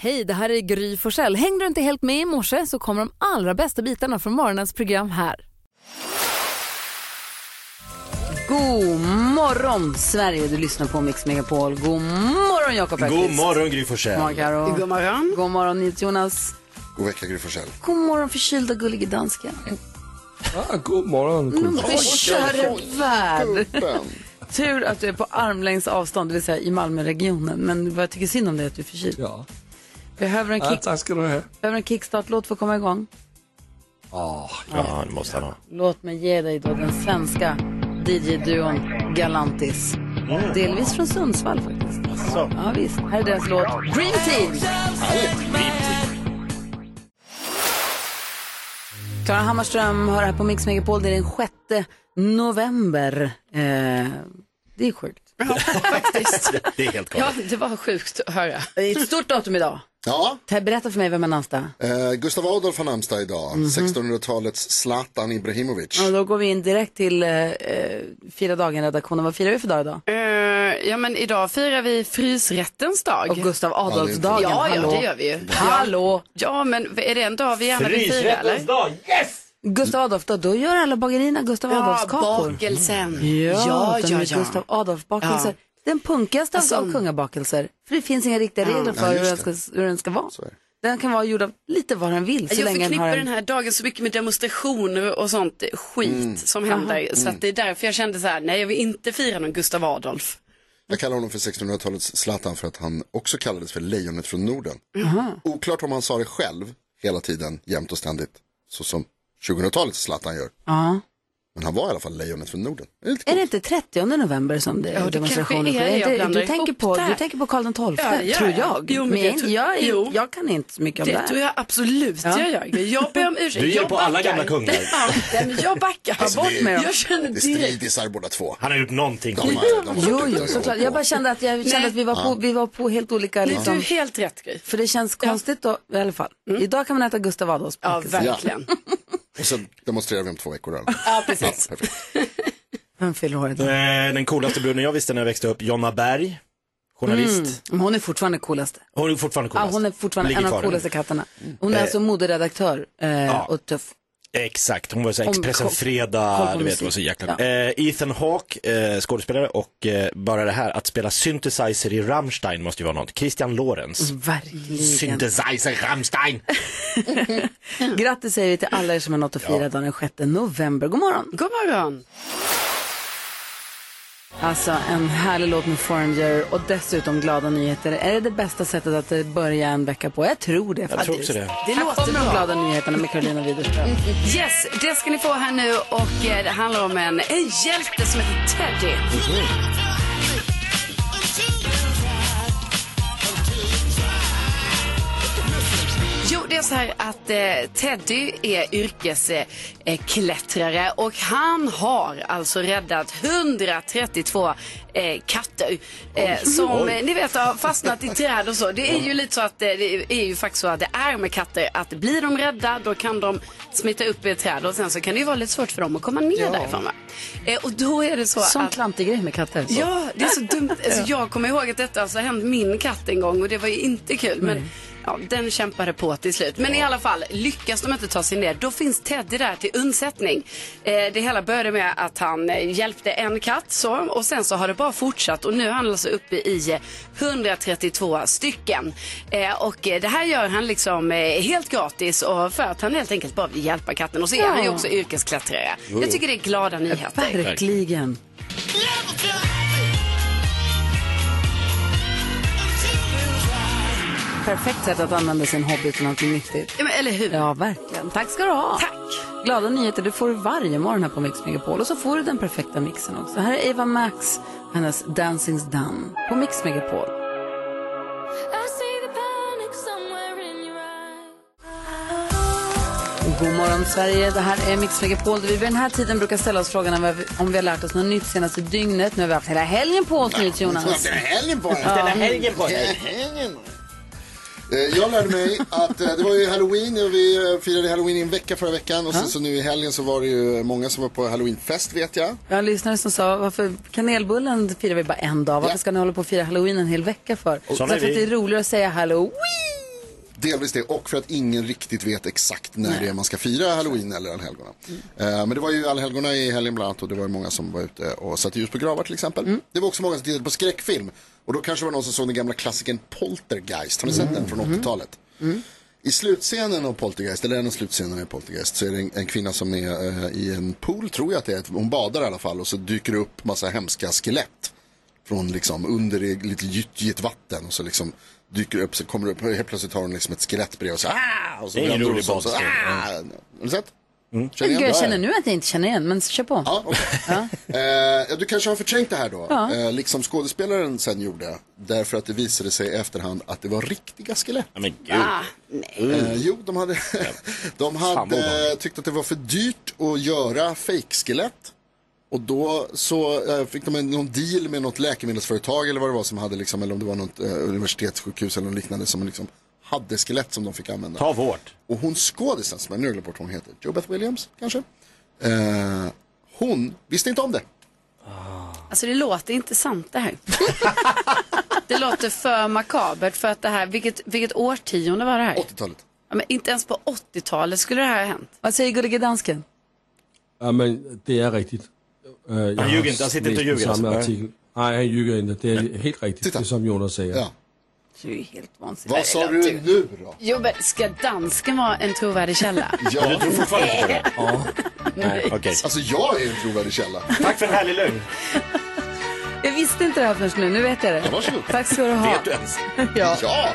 Hej, det här är Gry Forssell. Hängde du inte helt med i morse så kommer de allra bästa bitarna från morgonens program här. God morgon Sverige, du lyssnar på Mix Megapol. God morgon Jakob God Öqvist. morgon Gry Forssell. God morgon. God morgon. God morgon Nils Jonas. God vecka Gry Forssell. God morgon förkylda gullige dansken. Ah, god morgon. God morgon. Käre värld. Tur att du är på armlängds avstånd, det vill säga i Malmöregionen. Men vad jag tycker synd om det är att du är förkyld. Ja. Behöver en, kick, tack ska du ha. behöver en kickstart-låt för att komma igång? Ah, Ja, det måste han ha. Låt mig ge dig då den svenska DJ-duon Galantis. Delvis från Sundsvall faktiskt. Så. Ja, visst. Här är deras låt Dream Team. Klara Hammarström hör här på Mix Megapol. Det är den 6 november. Eh, det är sjukt. Faktiskt. Det är helt Ja, galet. det var sjukt att höra. Det är ett stort datum idag. Ja, Berätta för mig vem är namnsdag. eh, Gustav Adolf har namnsdag idag. 1600-talets Zlatan Ibrahimovic. Och då går vi in direkt till eh, eh, Fira dagen-redaktionen. Vad firar vi för dag idag? Eh, ja, men idag firar vi frysrättens dag. Och Gustav Adolfsdagen. ja, ja, det gör vi ju. Hallå! Ja, men är det en dag vi gärna vill fira? Frysrättens dag, yes! Gustav Adolf då, då gör alla bagerierna Gustav Ja, Adolfskakor. bakelsen. Ja, ja, ja. är Gustav Adolf-bakelser. Ja. Den punkigaste Alltså- av kungabakelser. För det finns inga riktiga regler för hur, den ska, hur den ska vara. Så. Den kan vara gjord av lite vad den vill. Så Jag länge den förknippar har den en... här dagen så mycket med demonstrationer och sånt skit som händer. Så att det är därför jag kände så här, nej jag vill inte fira någon Gustav Adolf. Jag kallar honom för 1600-talets Zlatan för att han också kallades för lejonet från Norden. Oklart om han sa det själv hela tiden, jämt och ständigt. Så som 2000-talets Zlatan gör. Ja. Men han var i alla fall lejonet från Norden. Det är Är det inte 30 november som det är Ja, det demonstrationer är det. Jag Är blandar du, tänker på, du tänker på Karl XII, Ja, gör tror jag. Jo, men men jag, tror- jag, jo. jag kan inte så mycket om det, Det tror jag absolut Ja. jag gör. Jag ber om ursäkt. Du ger på alla gamla kungar. Ja, men jag backar. Alltså, det- med dem. Jag känner Det är stridisar båda två. Han har gjort någonting. De de har Jo, jo, såklart. Jag bara kände att, jag kände att vi, var på, vi var på helt olika Nej, Du liksom, är helt rätt Gry. För det känns konstigt då, i alla fall. Idag kan man äta Gustav Adolfs Ja, verkligen. Och så demonstrerar vi om två veckor. Då. Ja, precis. Perfekt. Vem fyller år idag? Eh, Den coolaste bruden jag visste när jag växte upp, Jonna Berg. Journalist. Men Hon är fortfarande coolast. Hon är fortfarande Ja, coolast. hon är fortfarande Ligger en av de coolaste katterna. Hon är alltså moderedaktör eh, och tuff. Exakt, hon var så Expressen Fredag, du vet, det var så jäkla Ja. eh, Ethan Hawke, eh, skådespelare och eh, bara det här att spela synthesizer i Rammstein måste ju vara något. Christian Lorenz. Verkligen. Synthesizer Rammstein. Grattis säger vi till alla er som har något att fira dagen den 6 november. God morgon. God morgon. Alltså en härlig låt med Foreigner och dessutom glada nyheter. Är det det bästa sättet att eh, börja en vecka på? Jag tror det Jag faktiskt. tror också det. Det Här låter kommer de glada nyheterna med Carolina Widerström. Yes, det ska ni få här nu och eh, det handlar om en, en hjälte som heter Teddy. Jo, det är så här att eh, Teddy är yrkesklättrare eh, klättrare och han har alltså räddat 132 eh, katter eh, som eh, ni vet har fastnat i träd och så. Det är ju lite så att eh, det är ju faktiskt så att det är med katter att blir de rädda då kan de smita upp i ett träd och sen så kan det ju vara lite svårt för dem att komma ner därifrån. Va? Eh, och då är det så Sån att klantig grej med katter. Ja, det är så dumt. Alltså, jag kommer ihåg att detta alltså hänt min katt en gång och det var ju inte kul. Men ja, den kämpade på till slut. Men i alla fall, lyckas de inte ta sig ner, då finns Teddy där till undsättning. Eh, det hela började med att han eh, hjälpte en katt så, och sen så har det bara fortsatt och nu är han alltså uppe i eh, 132 stycken. Eh, och eh, det här gör han liksom eh, helt gratis och för att han helt enkelt bara vill hjälpa katten. Och så är Ja. han ju också yrkesklättrare. Jag tycker det är glada nyheter. Verkligen. Perfekt sätt att använda sin hobby till någonting nyttigt. Ja, men, eller hur? Ja, verkligen. Tack ska du ha. Tack. Glada nyheter, det får du varje morgon här på Mix Megapol. Och så får du den perfekta mixen också. Här är Eva Max, hennes Dancing's Done på Mix Megapol. God morgon Sverige, det här är Mix Megapol. där Vi vid den här tiden brukar ställa oss frågan om vi, om vi har lärt oss något nytt senaste dygnet. Nu har vi haft hela helgen på oss, Jonas. Här helgen på den. helgen på Eh, Jag lärde mig att eh, det var ju halloween och vi eh, firade halloween i en vecka förra veckan och sen så nu i helgen så var det ju många som var på halloweenfest vet jag. Jag har lyssnare som sa, varför kanelbullen firar vi bara en dag? Varför ska ni hålla på och fira halloween en hel vecka för? Är att det är roligare att säga halloween. Delvis det och för att ingen riktigt vet exakt när det är man ska fira halloween eller allhelgona. Eh, men det var ju allhelgona i helgen bland annat och det var ju många som var ute och satte ljus på gravar till exempel. Det var också många som tittade på skräckfilm och då kanske det var någon som såg den gamla klassikern Poltergeist. Har ni sett den från 80-talet? I slutscenen av Poltergeist, eller en av slutscenerna i Poltergeist, så är det en, en kvinna som är eh, i en pool, tror jag att det är. Hon badar i alla fall och så dyker det upp massa hemska skelett. Från liksom under det lite gyttjigt vatten och så liksom dyker det upp, så kommer det upp, helt plötsligt har hon liksom ett skelett bredvid och så ah! Och så Det är vänder hon rolig sig om, så, badscen. ah! Har du sett? Mm. Känner jag känner nu att jag inte känner igen, men kör på. Ja. Eh, ja, du kanske har förträngt det här då, eh, liksom skådespelaren sen gjorde. Därför att det visade sig i efterhand att det var riktiga skelett. Ja, men gud. Ah, nej. Eh, jo, de hade, de hade tyckt att det var för dyrt att göra fejkskelett. Och då så eh, fick de en, någon deal med något läkemedelsföretag eller vad det var som hade liksom, eller om det var något eh, universitetssjukhus eller något liknande som liksom hade skelett som de fick använda. Ta vårt. Och hon skådisen, som jag nu har glömt bort vad hon heter, Joe Beth Williams kanske? Eh, hon visste inte om det. Alltså det låter inte sant det här. det låter för makabert för att det här, vilket, vilket årtionde var det här? 80-talet. Ja, men inte ens på 80-talet skulle det här ha hänt. Vad säger gullige dansken? Ja, men det är riktigt. Eh, jag Han ljuger inte, han sitter inte och ljuger, Samma alltså. artikel. Nej, han ljuger inte. Det är helt riktigt, Titta. det som Jonas säger. Ja. Du är helt vansinnig. Vad sa du nu då? Jo, men ska dansken vara en trovärdig källa? Men du tror fortfarande på det? Nej, okej. Alltså jag är en trovärdig källa. Tack för en härlig lögn. Jag visste inte det här förrän nu, nu vet jag det. Ja, varsågod. Tack ska du ha. Vet du ens? Ja. Ja!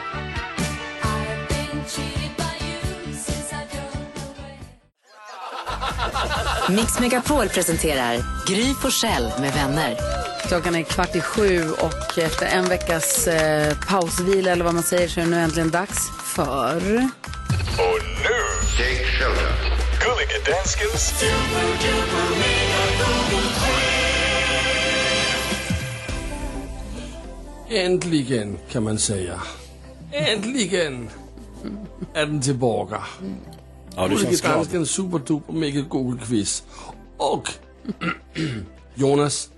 Mix Megapol presenterar Gry Forssell med vänner. Klockan är kvart i sju och efter en veckas eh, pausvila eller vad man säger så är det nu äntligen dags för... Och nu, Take shelter. Gullige Danskens Äntligen, kan man säga. Äntligen är den tillbaka. Ja, du Gullige känns glad. danskens superduper mega Google-quiz. Och Jonas,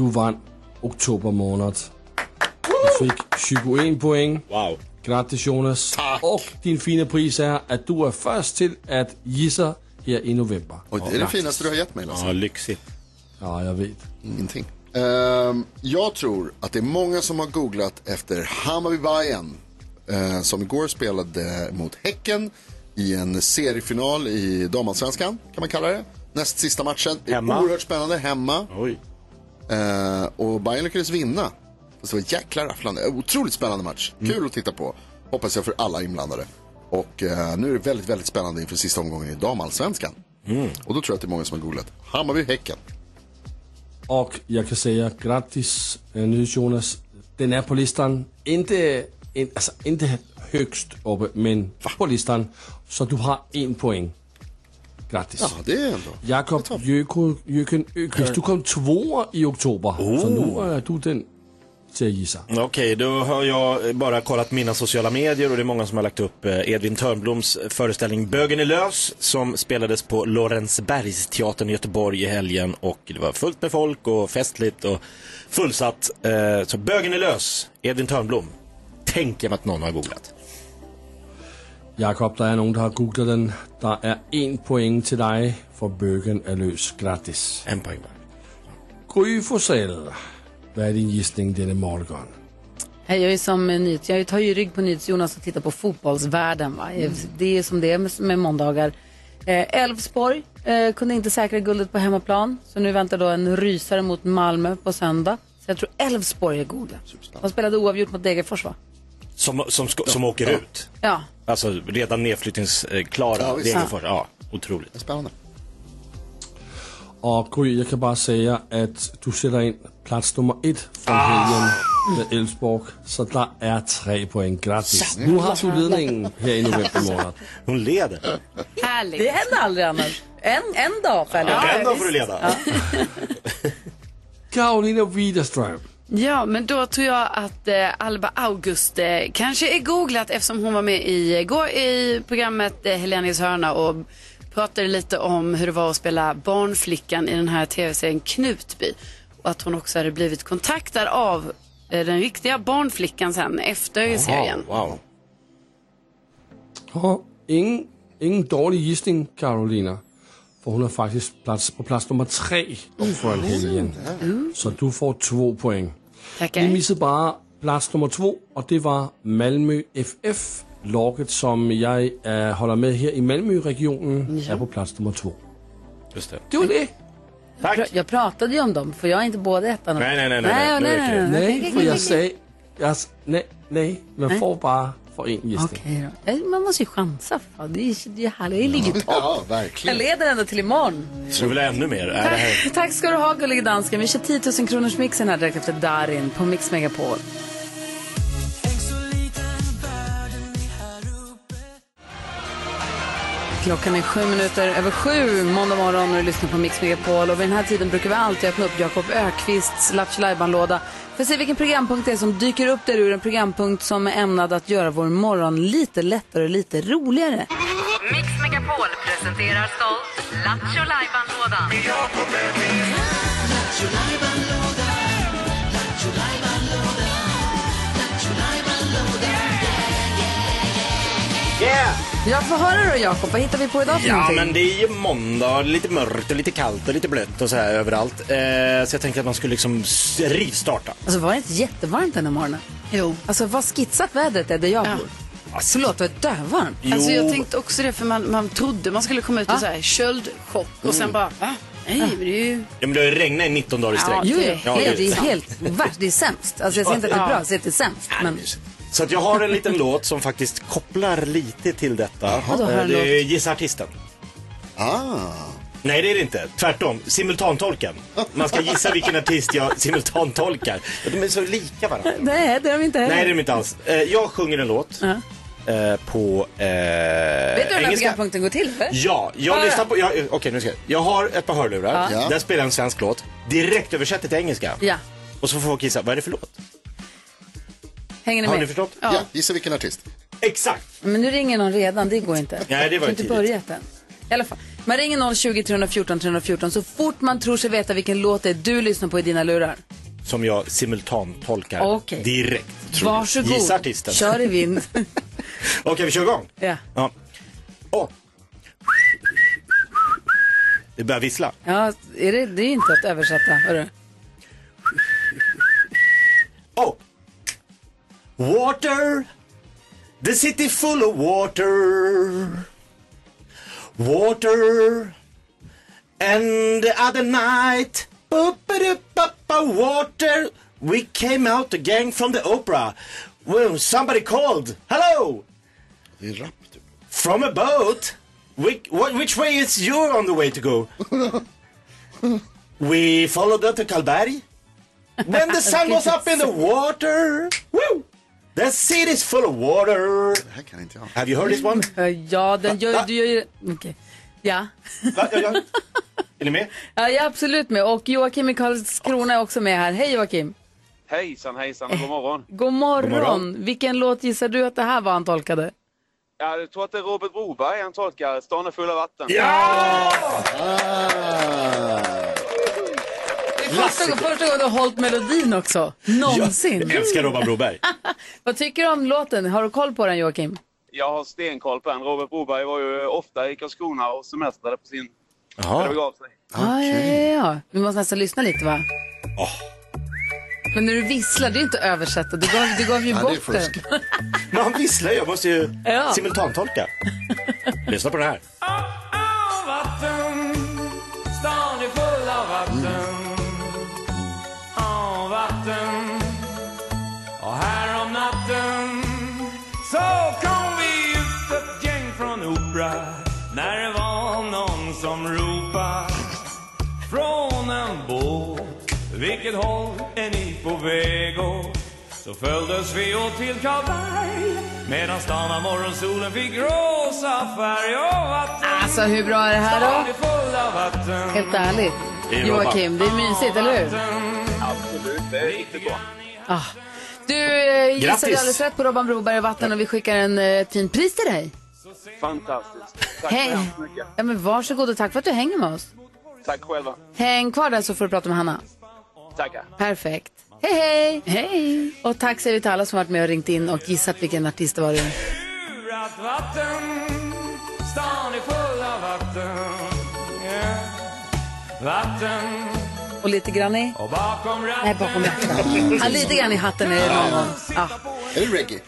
du vann oktober månad. Du fick 21 poäng. Wow. Grattis Jonas. Tack. Och din fina pris är att du är först till att gissa här i november. Och det är det finaste du har gett mig Lasse. Ja, lyxigt. Ja, jag vet. Ingenting. Ehm, jag tror att det är många som har googlat efter Hammarby Bayern eh, som igår spelade mot Häcken i en seriefinal i damallsvenskan kan man kalla det. Näst sista matchen. Det är Hemma. Oerhört spännande hemma. Oj. Eh, och Bayern lyckades vinna. Så det var jäkla rafflande. Otroligt spännande match. Kul att titta på. Hoppas jag för alla inblandade. Och eh, nu är det väldigt, väldigt spännande inför sista omgången i damallsvenskan. Och då tror jag att det är många som har googlat Hammarby-Häcken. Och jag kan säga grattis eh, nu Jonas. Den är på listan. Inte, in, alltså, inte högst uppe, men på listan. Så du har en poäng. Grattis. Ja, det är ändå. Jakob Öqvist, du kom tvåa i oktober. Så nu är du den. Okej, då har jag bara kollat mina sociala medier och det är många som har lagt upp eh, Edvin Törnbloms föreställning Bögen är lös som spelades på Lorensbergsteatern i Göteborg i helgen och det var fullt med folk och festligt och fullsatt. Eh, Så Bögen är lös, Edvin Törnblom. Tänker mig att någon har googlat. Jakob, der er nogen, der har googlet den. Der er en point til dig, for bøgen er løs. Grattis. En poäng bara. Gry Forssell, hvad er din gissning denne morgen? Jag ju som jag tar ju rygg på NyhetsJonas och tittar på fotbollsvärlden. Va? Det är som det är med, måndagar. Eh, Elfsborg eh, kunde inte säkra guldet på hemmaplan. Så nu väntar då en rysare mot Malmö på söndag. Så jag tror Elfsborg är goda. De spelade oavgjort mot Degerfors va? Som, som, ska- som åker ut. Ja. Alltså redan nedflyttningsklara Ja. Degerfors. Ja, otroligt. Spännande. Gry, jeg kan bare sige, at du sætter ind plads nummer et fra helgen med Elfsborg, så der er tre point. Grattis. Nu har du ledningen her i november måned. Hon leder. Härligt. Det händer aldrig annars. En, en dag fäller Ja, en dag får du leda. Karolina Widerström. Ja, men då tror jag att eh, Alba August eh, kanske är googlat eftersom hon var med i går i programmet eh, Helenis hörna och pratade lite om hur det var att spela barnflickan i den här tv-serien Knutby. Och att hon också hade blivit kontaktad av eh, den riktiga barnflickan sen efter serien. Wow. Ja, ingen, ingen dårlig gissning, Carolina. For hun er faktisk plads, på plads nummer tre foran helgen. Så du får två poäng. Tackar. Vi missade bara plats nummer två och det var Malmö FF. Laget som jag äh, håller med här i Malmöregionen är på plats nummer två. Just det. Det var det. Tack. Jag pratade ju om dem, för jag är inte både ettan och... Nej, nej, nej, nej, nej, nej, nej, nej, det. Nej, för jag säger... Jag, s- nej, nej, man får bara för en gissning. Okej då. Eh, Man måste ju chansa. Fan. Det är, det är härligt. Jag ligger i topp. Ja, Jag verkligen. leder ända till imorgon. Så du vill ha ännu mer? Det här... Tack ska du ha, gullige dansken. Vi kör 10 000 kronors mixen här direkt efter Darin på Mix Megapol. Klockan är sju minuter över sju måndag morgon och du lyssnar på Mix Megapol. Och vid den här tiden brukar vi alltid öppna upp Jakob Ökvists Lattjo låda för att se vilken programpunkt det är som dyker upp där ur en programpunkt som är ämnad att göra vår morgon lite lättare och lite roligare. Mix Megapol presenterar stolt Lattjo Lajban-lådan. Yeah! Jag får höra då Jakob, vad hittar vi på idag för Ja, någonting? men det är ju måndag, lite mörkt och lite kallt och lite blött och så här överallt. Eh, så jag tänkte att man skulle liksom s- rivstarta. Alltså var det inte jättevarmt den här morgonen? Jo. Alltså vad skitsat vädret är där jag bor. Alltså, Förlåt, det var dövarmt. jo, Alltså jag tänkte också det för man, man trodde man skulle komma ut i så här köldchock och sen bara, va? Nej, men det är ju... ja, men det har ju regnat i 19 dagar i sträck. Jo, det- ja, det är det är helt värst. Det är sämst. Alltså jag säger inte att det är bra, jag säger att det är sämst. Men Så att jag har en liten låt som faktiskt kopplar lite till detta. Vadå, har Eh, en det är? Gissa artisten. Ah. Nej, det är det inte. Tvärtom. Simultantolken. Man ska gissa vilken artist jag simultantolkar. De är så lika varandra. nej, det är de inte heller. Nej, det är de inte alls. Eh, Jag sjunger en låt Ja. eh, på eh, Vet du hur den här engelska. programpunkten går till? För? Ja, jag Bara. lyssnar på... jag- eh, Okej, nu ska jag. Jag har ett par hörlurar. Ja. Där spelar jag en svensk låt. Direkt översätter till engelska. Ja, Och så får folk gissa, vad är det för låt? Hänger ni Har med? ni förstått? Ja. gissa vilken artist. Exakt. Men nu ringer någon redan, det går inte. Nej, det var ju har inte börjat än. I alla fall. Man ringer 020 314 314 så fort man tror sig veta vilken låt det är du lyssnar på i dina lurar. Som jag simultantolkar Okej. direkt. tror. Varsågod. Gissa artisten. Kör i vind. Okej, vi kör igång. ja. Ja. Åh. Det börjar vissla. ja, är det, det är inte att översätta. Hörru. Water. The city full of water. Water. And the other night. Water. We came out, the gang from the opera. Well, somebody called. Hello. Det är rap typ. From a boat. Which, which way is you on the way to go? we followed up to Kalberg. When the sun was up in the water. Woo! The city's full of water. Det här kan inte jag. Have you heard this one? Eh, Ja, den gör, du gör ju... Okej. Ja. Va? Ja, ja. Är ni med? ja, jag är absolut med. Och Joakim i Karlskrona är också med här. Hej Joakim. Hejsan hejsan och god morgon. God morgon. God morgon. Vilken låt gissar du att det här var han tolkade? Ja, Jag tror att det är Robert Broberg han tolkar Stan är full av vatten. Ja! Ah. Det första, första gången du har hållit melodin också. Någonsin. Jag älskar Robban Broberg. Vad tycker du om låten? Har du koll på den Joakim? Jag har stenkoll på den. Robert Broberg var ju ofta i Karlskrona och semestrade på sin... Det Jaha. begav sig. Ja, ja, ja, ja. Vi måste nästan lyssna lite va? Åh. Men när du visslar, det är inte översätta. Du gav, du gav ju Ja, det bort den. Men han visslar ju. Jag måste ju Ja. simultantolka. Lyssna på den här. vatten Stan Av vatten Och här om natten Så kom vi ut ett gäng från Opera När det var någon som ropa Från en båt Vilket håll är ni på väg åt? Så följdes vi åt till Karlberg Medan stan av morgonsolen fick rosa färg och vatten Alltså hur bra är det här då? Helt ärligt. Joakim, det är mysigt, eller hur? Det är riktigt bra. Ah. Du eh, gissade alldeles rätt på Robban Broberg och vatten och vi skickar en eh, fin pris till dig. Fantastiskt. Tack Hej. så hemskt mycket. Ja, men varsågod och tack för att du hänger med oss. Tack själva. Häng kvar där så får du prata med Hanna. Tackar. Perfekt. Hej, hej! Hej! Och tack säger vi till alla som varit med och ringt in och gissat vilken artist det var. Att vatten Stan är full av vatten yeah. Vatten Och lite grann i... och bakom ratten Nej, bakom ratten. Ja, lite grann i hatten är det någon. Ja. Är det reggae?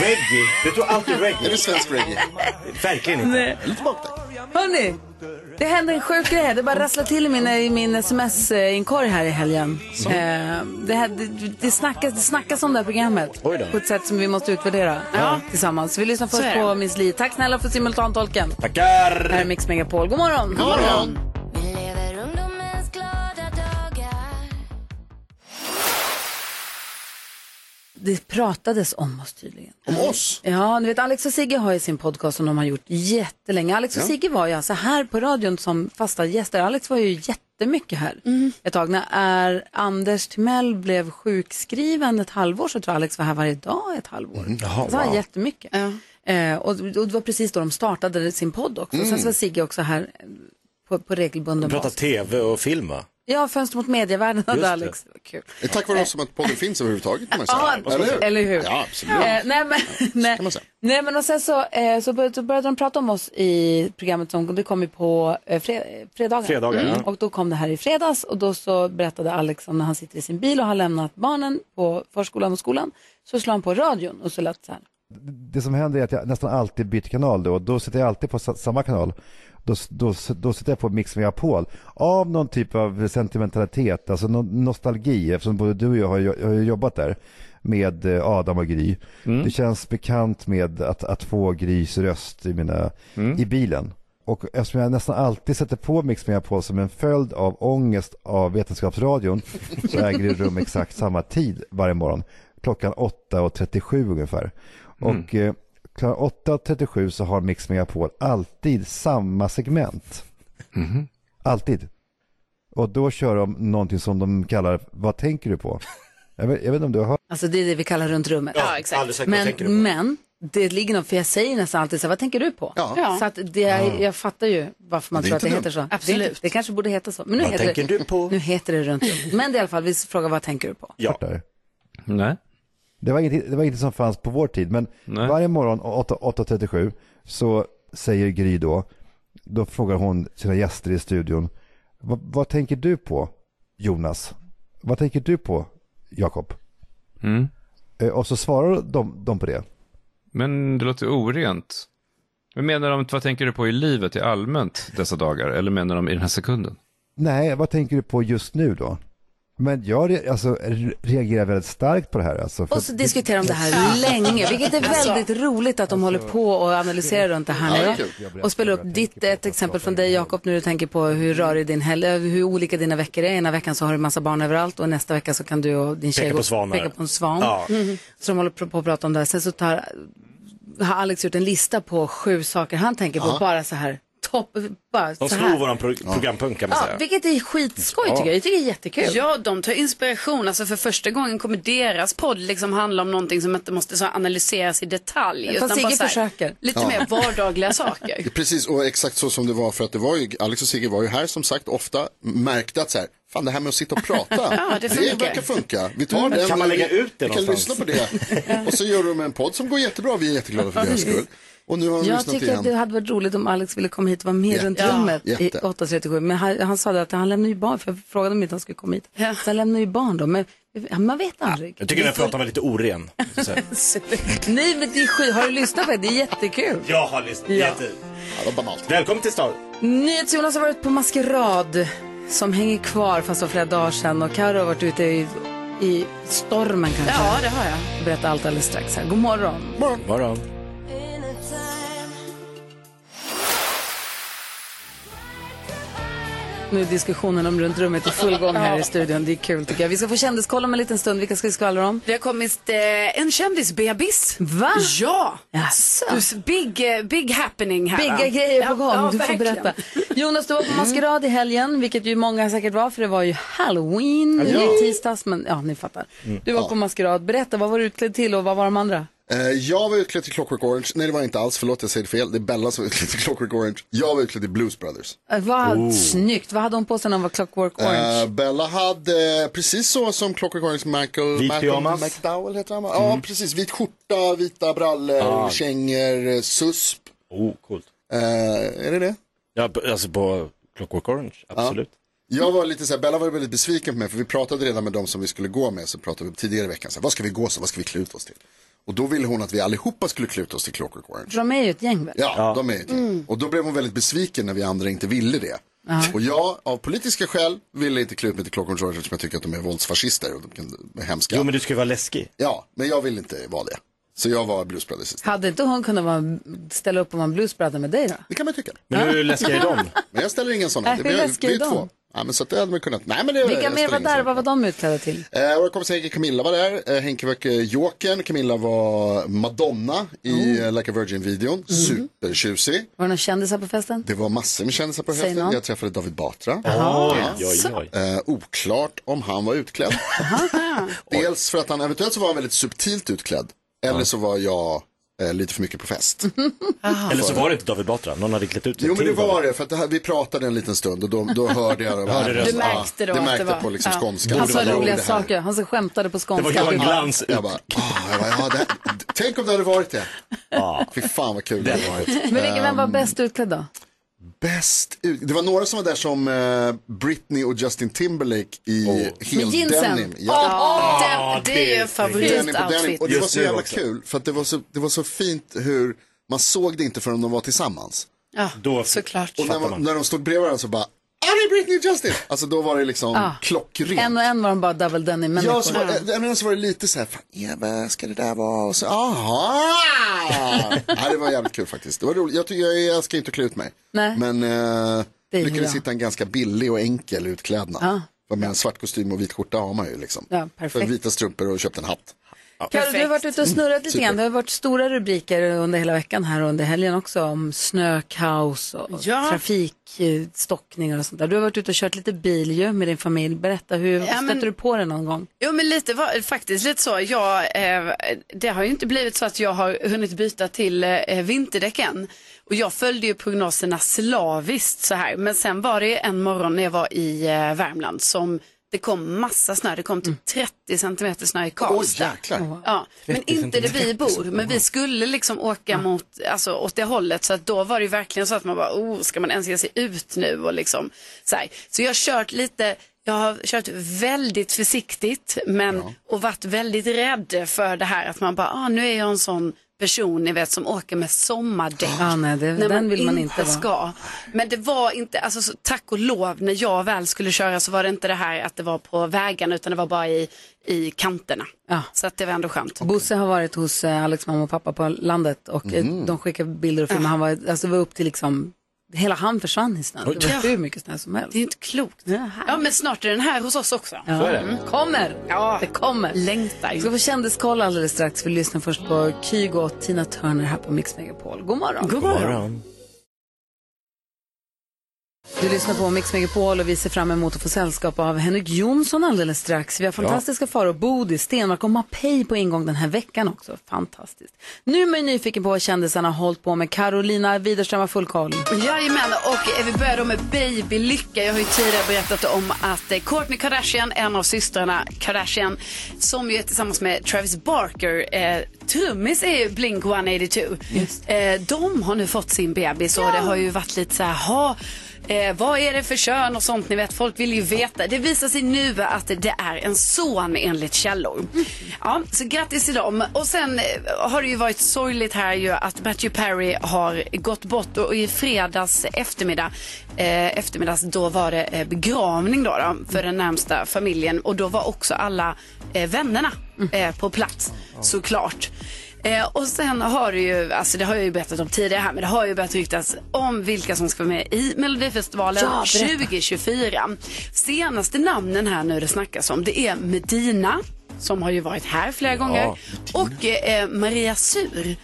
Reggae? Du tror alltid Är reggae? det svensk reggae? Verkligen inte. Nej. Lite baktack. Hörni, det hände en sjuk grej. Det bara rasslade till i min, i min sms-inkorg här i helgen. Eh, det, här, det, det, snackas, det snackas om det här programmet på ett sätt som vi måste utvärdera tillsammans. Så vi lyssnar först är på Miss Li. Tack snälla för simultantolken. Här Tackar! är Mix Megapol. God morgon. God morgon. Det pratades om oss tydligen. Om oss? Ja, du vet Alex och Sigge har ju sin podcast som de har gjort jättelänge. Alex och Sigge var ju alltså här på radion som fasta gäster. Alex var ju jättemycket här ett tag. När är Anders Timell blev sjukskriven ett halvår så tror jag Alex var här varje dag ett halvår. Jaha, så var wow. jättemycket. Eh, och, och det var precis då de startade sin podd också. Sen så var Sigge också här på, på regelbunden Prata bas. tv och film va? Ja, Fönster mot medievärlden hade. Alex. Kul. Det är tack vare oss som att podden finns överhuvudtaget man. Ja, eller hur? eller hur? Ja, absolut. Eh, nej, men, nej, nej men och sen så, eh, så, började, de prata om oss i programmet som det kom ju på eh, fred, fredagar. Fredagar, ja. Och då kom det här i fredags och då så berättade Alex om när han sitter i sin bil och har lämnat barnen på förskolan och skolan. Så slår han på radion och så lät det så här. det som händer är att jag nästan alltid byter kanal då. Då sitter jag alltid på sa- samma kanal. Då, då, då sitter jag på Mix Megapol. Av någon typ av sentimentalitet, alltså någon nostalgi, eftersom både du och jag har, har jobbat där med eh, Adam och Gry. Det känns bekant med att, att få Grys röst i, mina, i bilen. Och eftersom jag nästan alltid sätter på Mix Megapol som en följd av ångest av Vetenskapsradion så äger det rum exakt samma tid varje morgon. Klockan 8.37 ungefär. Och eh, klockan 8.37 så har Mix Megapol alltid samma segment. Alltid. Och då kör de någonting som de kallar Vad tänker du på? Jag vet, jag vet inte om du har hört? Alltså det är det vi kallar runt rummet. Ja, exakt. Vad Men, men det ligger något, för jag säger nästan alltid så här, vad tänker du på? Ja. Så att det, jag fattar ju varför man tror att det heter så. Absolut. Det, det kanske borde heta så. Men nu Vad heter tänker det, du på? Nu heter det runt rummet. Men det är i alla fall, vi frågar vad tänker du på? Ja. Nej. Det var, inget, det var inget som fanns på vår tid, men Nej. varje morgon 8 8.37 så säger Gry då, då frågar hon sina gäster i studion, vad, vad tänker du på Jonas? Vad tänker du på Jakob? Mm. Eh, Och så svarar de, de på det. Men det låter orent. Men menar de, vad tänker du på i livet i allmänt dessa dagar? Eller menar de i den här sekunden? Nej, vad tänker du på just nu då? Men jag re- alltså, re- reagerar väldigt starkt på det här. Alltså, för Och så diskuterar de det här länge, vilket är väldigt roligt att de håller på och analyserar runt det här Ja, nu. Och spelar upp ditt, ett exempel från dig Jakob, när du tänker på hur rörig din helg, hur olika dina veckor är. Ena veckan så har du massa barn överallt och nästa vecka så kan du och din tjej Peka på peka på en svan. Ja. Så de håller på att prata om det här. Sen så tar, har Alex gjort en lista på sju saker han tänker på, bara så här, topp, bara De så slog våran pro programpunkt kan man Ja, säga. vilket är skitskoj tycker jag. Jag tycker det är jättekul. Ja, de tar inspiration. Alltså för första gången kommer deras podd liksom handla om någonting som inte måste så analyseras i detalj. Fast utan Sigge bara så här, försöker. Lite mer vardagliga saker. Precis, och exakt så som det var för att det var ju, Alex och Sigge var ju här som sagt ofta, märkte att så här, fan det här med att sitta och prata, Ja, det funkar. verkar funka. Vi tar den, Kan man lägga ut det vi kan någonstans? lyssna på det. Och så gör de en podd som går jättebra, vi är jätteglada för deras skull. Och nu har de Jag lyssnat tycker att det igen. hade varit roligt om Alex ville komma hit och vara med Jätte. runt Ja, rummet i jätte. 8.37. Men han, han sa det att han lämnar ju barn, för jag frågade om inte han skulle komma hit. Ja. Så han lämnar ju barn då, men man vet aldrig. Jag tycker den här pratan var lite oren. Nej men det är skit. Har du lyssnat på det? Det är jättekul. Jag har lyssnat. Ja. Jätte... Ja, det var banalt. Välkommen till stan. NyhetsJonas har varit på maskerad som hänger kvar fast det var flera dagar sedan. Och Karo har varit ute i, i stormen kanske. Ja, det har jag. Jag berättar allt alldeles strax här. God morgon. Morgon. Nu är diskussionen om runt rummet i full gång här i studion. Det är kul tycker jag. Vi ska få kändiskoll om en liten stund. Vilka ska vi skvallra om? Det har kommit eh, en kändisbebis. Va? Ja! Ser Big, eh, big happening här. Bigga grejer på Ja, gång, ja, du får berätta. Jonas, du var på maskerad i helgen, vilket ju många säkert var, för det var ju halloween i tisdags, men ja, ni fattar. Du var på maskerad, berätta, vad var du utklädd till och vad var de andra? Eh, jag var utklädd till Clockwork Orange. Nej, det var jag inte alls. Förlåt, jag säger fel. Det är Bella som var utklädd till Clockwork Orange. Jag var utklädd till Blues Brothers. Eh, Vad Oh. snyggt. Vad hade hon på sig när hon var Clockwork Orange? Eh, Bella hade, precis så som Clockwork Orange, Michael, Vit pyjamas. McDowell heter han va? Ja, precis. Vit skjorta, vita brallor, Ah. kängor, susp. Oh, coolt. Eh, är det det? Ja, alltså på Clockwork Orange, absolut. Jag var lite så här, Bella var väldigt besviken på mig för vi pratade redan med dem som vi skulle gå med så pratade vi tidigare i veckan så här, vad ska vi gå så, vad ska vi klä ut oss till? Och då ville hon att vi allihopa skulle klä ut oss till Clockwork Orange. De är ju ett gäng väl? Ja, de är ett gäng. Och då blev hon väldigt besviken när vi andra inte ville det. Och jag, av politiska skäl, ville inte klä ut mig till Clockwork Orange eftersom jag tycker att de är våldsfascister och de kan är hemska. Jo, men du ska ju vara läskig. Ja, men jag vill inte vara det. Så jag var Blues Brothers istället. Hade inte hon kunnat vara, ställa upp och vara en bluesbrother med dig då? Det kan man tycka. Men hur läskiga är de? Men jag ställer ingen sån. Äh, Det hur blir- läskiga vi är de? två. Ja, men så att det hade man kunnat. Nej, men det, Vilka mer var där? Vad var de utklädda till? Eh, vår kompis Henke Camilla var där. Eh, Henke var eh, Jokern. Camilla var Madonna i Oh. eh, Like a Virgin-videon. Mhm. Supertjusig. Var det några kändisar på festen? Det var massor med kändisar på någon. Jag träffade David Batra. Jaha. Oj, oj, oj. Eh, oklart om han var utklädd. Dels för att han eventuellt så var han väldigt subtilt utklädd. Eller så var jag eh, lite för mycket på fest. Eller så var det inte David Batra, någon hade klätt ut sig Jo men det till David. var det, för att det här, vi pratade en liten stund och då, då hörde jag det. Rösten. Du märkte då det att märkte det var... på liksom ja. skånskan. Han sa roliga det här. saker. Han så skämtade på Det skånska. var Johan Glans Jag bara, jag bara ja, det, tänk om det hade varit det. Fy fan vad kul det hade varit. Men vilken, vem var bäst utklädd då? Bäst ut. Det var några som var där som eh, Britney och Justin Timberlake i Med hel denim. Ja, den, det är ju favoritoutfit. Och det var så jävla också. kul för att det var så, det var så fint hur man såg det inte förrän de var tillsammans. Ja, Då såklart. Och när, man. när de stod bredvid varandra så bara, ah, är Britney och Justin. Alltså då var det liksom Ja. klockrent. En och en var de bara double denim människor. Ja, så var, det- men så var det lite så här, fan Eva, ska det där vara? Och så, aha! ja, det var jävligt kul faktiskt. Det var roligt. Jag, tycker, jag älskar inte att klä ut mig. Nej. Men eh, Det är lyckades hitta en ganska billig och enkel utklädnad. Ja. För med en svart kostym och vit skjorta har man ju liksom. Ja, perfekt. För vita strumpor och köpt en hatt. Karo, du har varit ute och snurrat lite grann. Det har varit stora rubriker under hela veckan här och under helgen också om snökaos och Ja. trafikstockningar och sånt där. Du har varit ute och kört lite bil ju med din familj. Berätta, hur Ja, stötte men- du på det någon gång? Jo men lite var, faktiskt lite så. Jag, eh, det har ju inte blivit så att jag har hunnit byta till eh, vinterdäck än. Och jag följde ju prognoserna slaviskt så här. Men sen var det en morgon när jag var i eh, Värmland som det kom massa snö. Det kom typ 30 centimeter snö i Karlstad. jäklar. Ja, men inte där vi bor. Men vi skulle liksom åka mot, alltså åt det hållet. Så att då var det ju verkligen så att man bara, oh, ska man ens ge sig ut nu? Och liksom, så, här. så jag har kört lite, jag har kört väldigt försiktigt men, och varit väldigt rädd för det här att man bara, ah, nu är jag en sån person ni vet som åker med sommardäck. Ja, nej, det, när den vill man inte vara. ska. Men det var inte, alltså så, tack och lov när jag väl skulle köra så var det inte det här att det var på vägarna utan det var bara i, i kanterna. Ja. Så att det var ändå skönt. Bosse har varit hos eh, Alex mamma och pappa på landet och eh, Mm. de skickade bilder och filmer. Han var, alltså, det var upp till liksom, hela han försvann i snön. Det var hur mycket snö som helst. Det är inte klokt. Ja, Ja men snart är den här hos oss också. Ja, är det. Kommer! Ja. Det kommer. Längtar. Vi ska få kändiskoll alldeles strax. Vi lyssnar först på Kygo och Tina Turner här på Mix Megapol. God morgon. God morgon. Du lyssnar på Mix Megapol och vi ser fram emot att få sällskap av Henrik Jonsson alldeles strax. Vi har fantastiska faror, Bodis, Stenmark och Mapei på ingång den här veckan också. Fantastiskt. Nu är man nyfiken på vad kändisarna har hållit på med. Carolina Widerström har full koll. Jajamän, och eh, vi börjar då med Baby Lycka. Jag har ju tidigare berättat om att eh, Kourtney Kardashian, en av systrarna Kardashian, som ju är tillsammans med Travis Barker, eh, trummis i Blink 182. Eh, de har nu fått sin bebis och det har ju varit lite så här, ha, Eh, vad är det för kön och sånt? Ni vet, folk vill ju veta. Det visar sig nu att det är en son enligt källor. Ja, så grattis till dem. Och sen eh, har det ju varit sorgligt här ju att Matthew Perry har gått bort och i fredags eftermiddag, eh, eftermiddags då var det eh, begravning då, då för den närmsta familjen och då var också alla eh, vännerna eh, på plats såklart. Eh, och sen har det ju, alltså det har jag ju berättat om tidigare här, men det har ju börjat ryktas om vilka som ska vara med i Melodifestivalen Ja, berätta. 2024. Senaste namnen här nu det snackas om, det är Medina, som har ju varit här flera gånger, och eh, Maria Sur.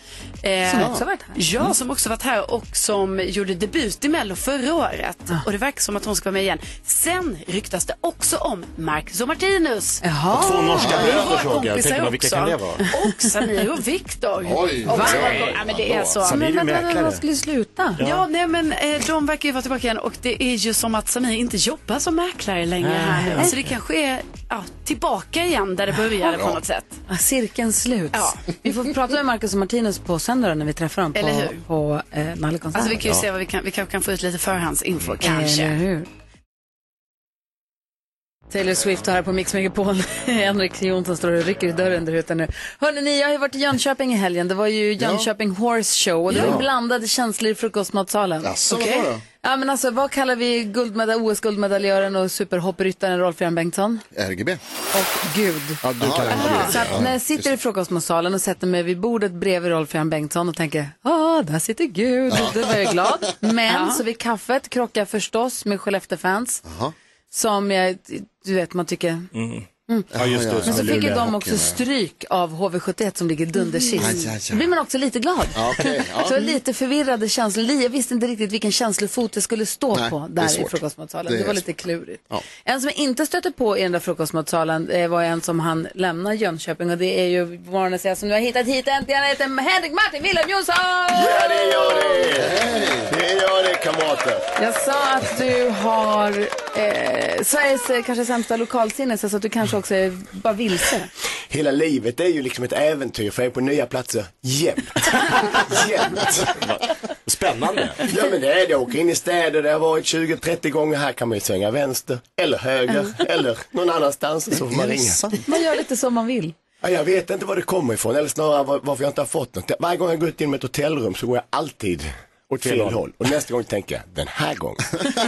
Eh, Som också varit här. Ja, som också varit här och som gjorde debut i Mello förra året. Och det verkar som att hon ska vara med igen. Sen ryktas det också om Marcus och Martinus. Jaha. Och två norska Ja, bröder såg jag. Tänkte man, vilka kan det vara? Och Samir och Viktor. Oj. Och ja, men det är så. Samir Men vänta, mäklare. de skulle sluta. Ja, nej men eh, de verkar ju vara tillbaka igen och det är ju som att Samir inte jobbar som mäklare längre här nu. Så det kanske är ja, tillbaka igen där det började på något sätt. Ja, Cirkeln slut. Ja. Vi får prata med Marcus och Martinus på då när vi träffar dem på, på eh, Nallekonsert. Alltså vi kan ju se vad vi kan, vi kanske kan få ut lite förhandsinfo kanske. Eller hur? Taylor Swift här på Mix Megapol. Henrik Jonsson står och rycker i dörren där ute nu. Hörrni, ni, jag har ju varit i Jönköping i helgen. Det var ju Jönköping Horse Show och det var Ja. blandade känslor i frukostmatsalen. Jaså, då? Ja, men alltså, vad kallar vi guldmedal- OS-guldmedaljören och superhoppryttaren Rolf-Göran Bengtsson? RGB. Och Gud. Ja, du kallar det Så att när jag sitter i frukostmatsalen och sätter mig vid bordet bredvid Rolf-Göran Bengtsson och tänker, ja, där sitter Gud, då är jag glad. Men så vid kaffet krockar förstås med Skellefteå-fans. Som jag, du vet, man tycker. Ja, just det. Men så fick ju de också stryk av HV71 som ligger dundersist. Aj. Då blir man också lite glad. Ja, okej, ja. Så lite förvirrade känslor. Jag visste inte riktigt vilken känslofot det skulle stå Nej, på där i frukostmatsalen. Det Det, var lite klurigt. Ja. En som jag inte stötte på i den där frukostmatsalen eh, var en som han lämnar Jönköping och det är ju morgonens gäst som nu har hittat hit äntligen. Han heter Henrik Martin Wilhelm Jonsson! Ja, det gör det! Det gör det, kamrater. Jag sa att du har eh, Sveriges eh, kanske sämsta lokalsinne så att du kanske också är bara vilse. Hela livet är ju liksom ett äventyr för jag är på nya platser jämt. jämt. Spännande. Ja men det är det. Jag åker in i städer där jag varit 20-30 gånger. Här kan man ju svänga vänster eller höger eller någon annanstans så får man ringa. Man gör lite som man vill. Ja, jag vet inte var det kommer ifrån eller snarare var- varför jag inte har fått något. Varje gång jag går ut genom ett hotellrum så går jag alltid åt fel, håll. håll. Och nästa gång tänker jag, den här gången.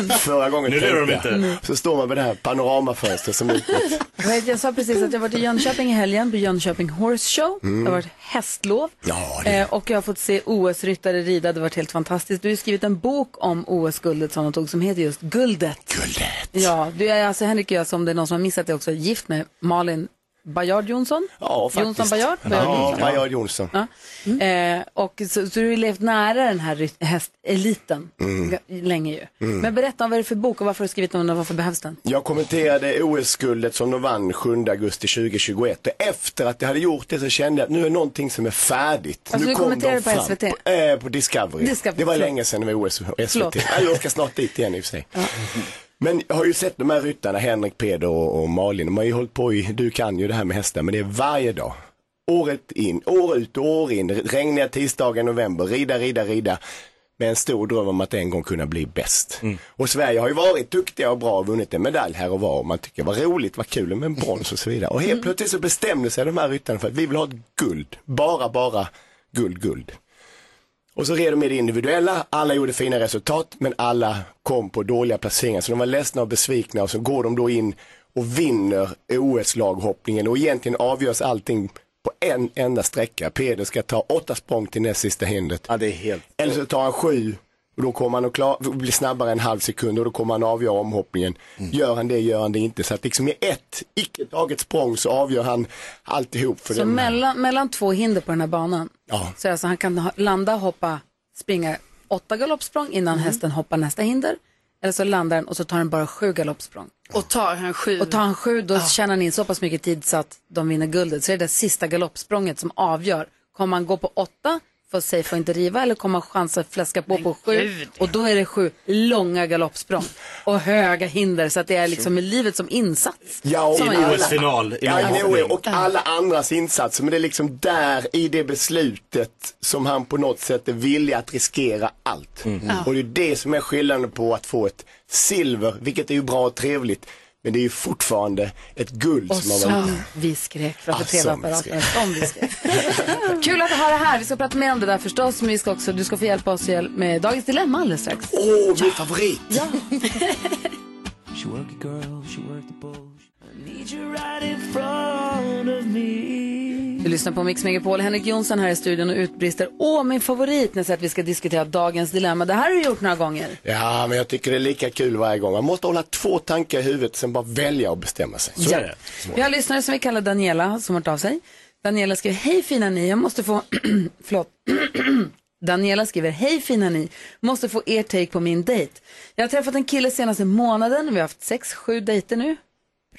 Förra gången Nu tänkte jag. inte. Så står man vid det här panoramafönstret som ut mot Jag sa precis att jag varit i Jönköping i helgen på Jönköping Horse Show. Det har varit hästlov. Ja, det- Eh, och jag har fått se OS-ryttare rida. Det har varit helt fantastiskt. Du har skrivit en bok om OS-guldet som de tog som heter just Guldet. guldet. Ja, du är alltså Henrik och jag, som det är någon som har missat det också, gift med Malin Bajard Jonsson. Ja, faktiskt. Jonsson Bajard? Bajard Ja, Jonsson. Bajard Jonsson. Ja. Eh, och så, så du har levt nära den här hästeliten Mm. länge ju. Men berätta om vad det är för bok och varför har du skrivit den och varför behövs den? Jag kommenterade OS-guldet som de vann 7 augusti 2021 och efter att jag hade gjort det så kände jag att nu är någonting som är färdigt. Alltså, nu du kom kommenterade de på fram. SVT? På, eh, på Discovery. Discovery, Det var förlåt. länge sedan det var OS och Förlåt. SVT. Ja, jag ska snart dit igen i och för sig. Men jag har ju sett de här ryttarna, Henrik, Peder och, och Malin, de har ju hållit på i, du kan ju det här med hästar, men det är varje dag. Året in, år ut och år in, regniga tisdagar i november, rida, rida, rida. Med en stor dröm om att en gång kunna bli bäst. Och Sverige har ju varit duktiga och bra och vunnit en medalj här och var. Och man tycker vad roligt, vad kul med en brons och så vidare. Och helt plötsligt så bestämde sig de här ryttarna för att vi vill ha ett guld. Bara, bara guld, guld. Och så red de i det individuella, alla gjorde fina resultat men alla kom på dåliga placeringar så de var ledsna och besvikna och så går de då in och vinner OS-laghoppningen och egentligen avgörs allting på en enda sträcka. Peder ska ta åtta språng till näst sista hindret. Ja, det är helt... Eller så tar han sju och då kommer han att klar, bli snabbare en halv sekund och då kommer han att avgöra omhoppningen. Gör han det, gör han det inte. Så att liksom i ett icke taget språng så avgör han alltihop. För Så den mellan, mellan två hinder på den här banan Ja. så alltså han kan ha, landa, hoppa, springa åtta galoppsprång innan hästen hoppar nästa hinder. Eller så landar den och så tar den bara sju galoppsprång. Och tar han sju. Och tar han sju då tjänar han in så pass mycket tid så att de vinner guldet. Så är det det sista galoppsprånget som avgör. Kommer han gå på åtta för safe och inte riva eller kommer han chansa att fläska på på sju? gud. Och då är det sju långa galoppsprång och höga hinder så att det är liksom med livet som insats. Ja, och som I. OS-final. Ja, och alla andras insatser. Men det är liksom där i det beslutet som han på något sätt är villig att riskera allt. Och det är det som är skillnaden på att få ett silver, vilket är ju bra och trevligt. Men det är ju fortfarande ett guld Och som har varit... som vi skrek framför Ah, tv-apparaten. Som vi skrek. Kul att ha dig här. Vi ska prata mer om det där förstås. Men vi ska också, du ska få hjälpa oss med dagens dilemma alldeles strax. Åh, min favorit! Ja. She work a girl, she work the bull. I need you right in front of me. Lyssnar på Mix Megapol. Henrik Jonsson här i studion och utbrister. Åh, min favorit när jag att vi ska diskutera dagens dilemma. Det här har du gjort några gånger. Ja, men jag tycker det är lika kul varje gång. Man måste hålla två tankar i huvudet, sen bara välja och bestämma sig. Så är det. Vi har en lyssnare som vi kallar Daniela som har hört av sig. Daniela skriver, hej fina ni, jag måste få, förlåt. Daniela skriver, hej fina ni, måste få er take på min dejt. Jag har träffat en kille senaste månaden, vi har haft sex, sju dejter nu.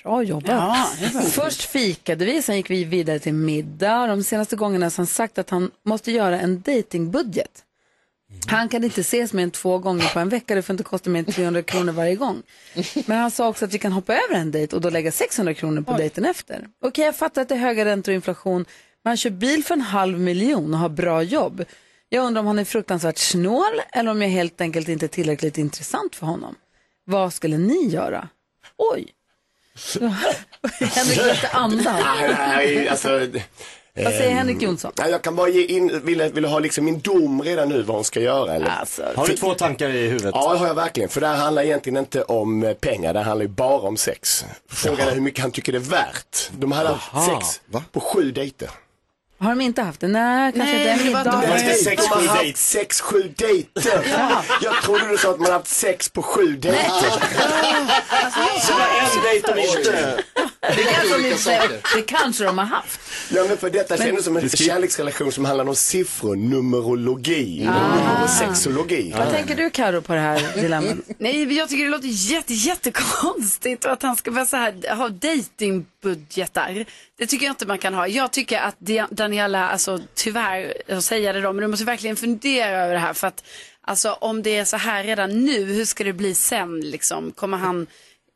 Bra jobbat. Ja. Först fikade vi, sen gick vi vidare till middag. De senaste gångerna har han sagt att han måste göra en datingbudget. Han kan inte ses mer än två gånger på en vecka, det får inte kosta mer än 300 kronor varje gång. Men han sa också att vi kan hoppa över en dejt och då lägga 600 kronor på dejten efter. Okej, jag fattar att det är höga räntor och inflation, men han kör bil för en halv miljon och har bra jobb. Jag undrar om han är fruktansvärt snål eller om jag helt enkelt inte är tillräckligt intressant för honom. Vad skulle ni göra? Oj! Henrik lite andan. Nej, alltså, Vad säger ehm, Henrik Jonsson? Nej, jag kan bara ge in, vill, vill ha liksom min dom redan nu vad hon ska göra eller? Alltså, Har du två tankar i huvudet? Ja, det har jag verkligen. För det här handlar egentligen inte om pengar, det handlar ju bara om sex. Frågan är hur mycket han tycker det är värt. De hade Jaha, sex på sju dejter. Har de inte haft det? Nej, kanske Nej, inte. det var inte- Nej, sex, sju dejter. sex, sju dejter. Jag trodde du sa att man haft sex på sju dejter. Så var en dejt de inte... Det kanske, de olika inte, det kanske de har haft. Ja, men för detta kändes som en kärleksrelation som handlar om siffror, numerologi, och sexologi. Vad tänker du Karo på det här dilemmat? Nej, men jag tycker det låter jätte, jättekonstigt att han ska vara så här, ha datingbudgetar. Det tycker jag inte man kan ha. Jag tycker att Daniela, alltså tyvärr, jag säger det då, men du måste verkligen fundera över det här. För att alltså, om det är så här redan nu, hur ska det bli sen liksom? Kommer han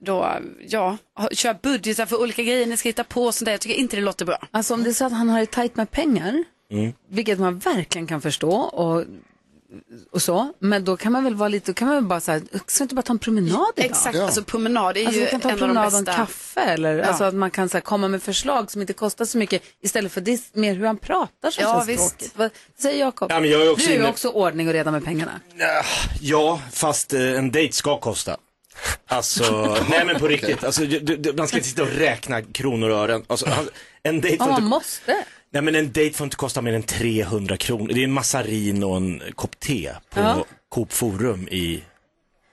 då, ja, köra budgetar för olika grejer ni ska hitta på och sånt där. Jag tycker inte det låter bra. Alltså om det är så att han har det tajt med pengar, vilket man verkligen kan förstå och, och så, men då kan man väl vara lite, då kan man väl bara säga, ska vi inte bara ta en promenad idag? Exakt, alltså promenad är Alltså ju vi kan ta en en av de promenad och en kaffe eller alltså att man kan så här, komma med förslag som inte kostar så mycket istället för det är mer hur han pratar som Ja, känns visst. tråkigt. Vad säger Jakob? Ja, du är inne- också ordning och reda med pengarna. Ja, fast eh, en dejt ska kosta. Alltså, nej men på riktigt. Alltså, du, du, man ska inte sitta och räkna kronor och ören. Alltså, en dejt Ja, får man inte, måste. nej men en dejt får inte kosta mer än 300 kronor. Det är en massarin och en kopp te på Ja. Coop Forum i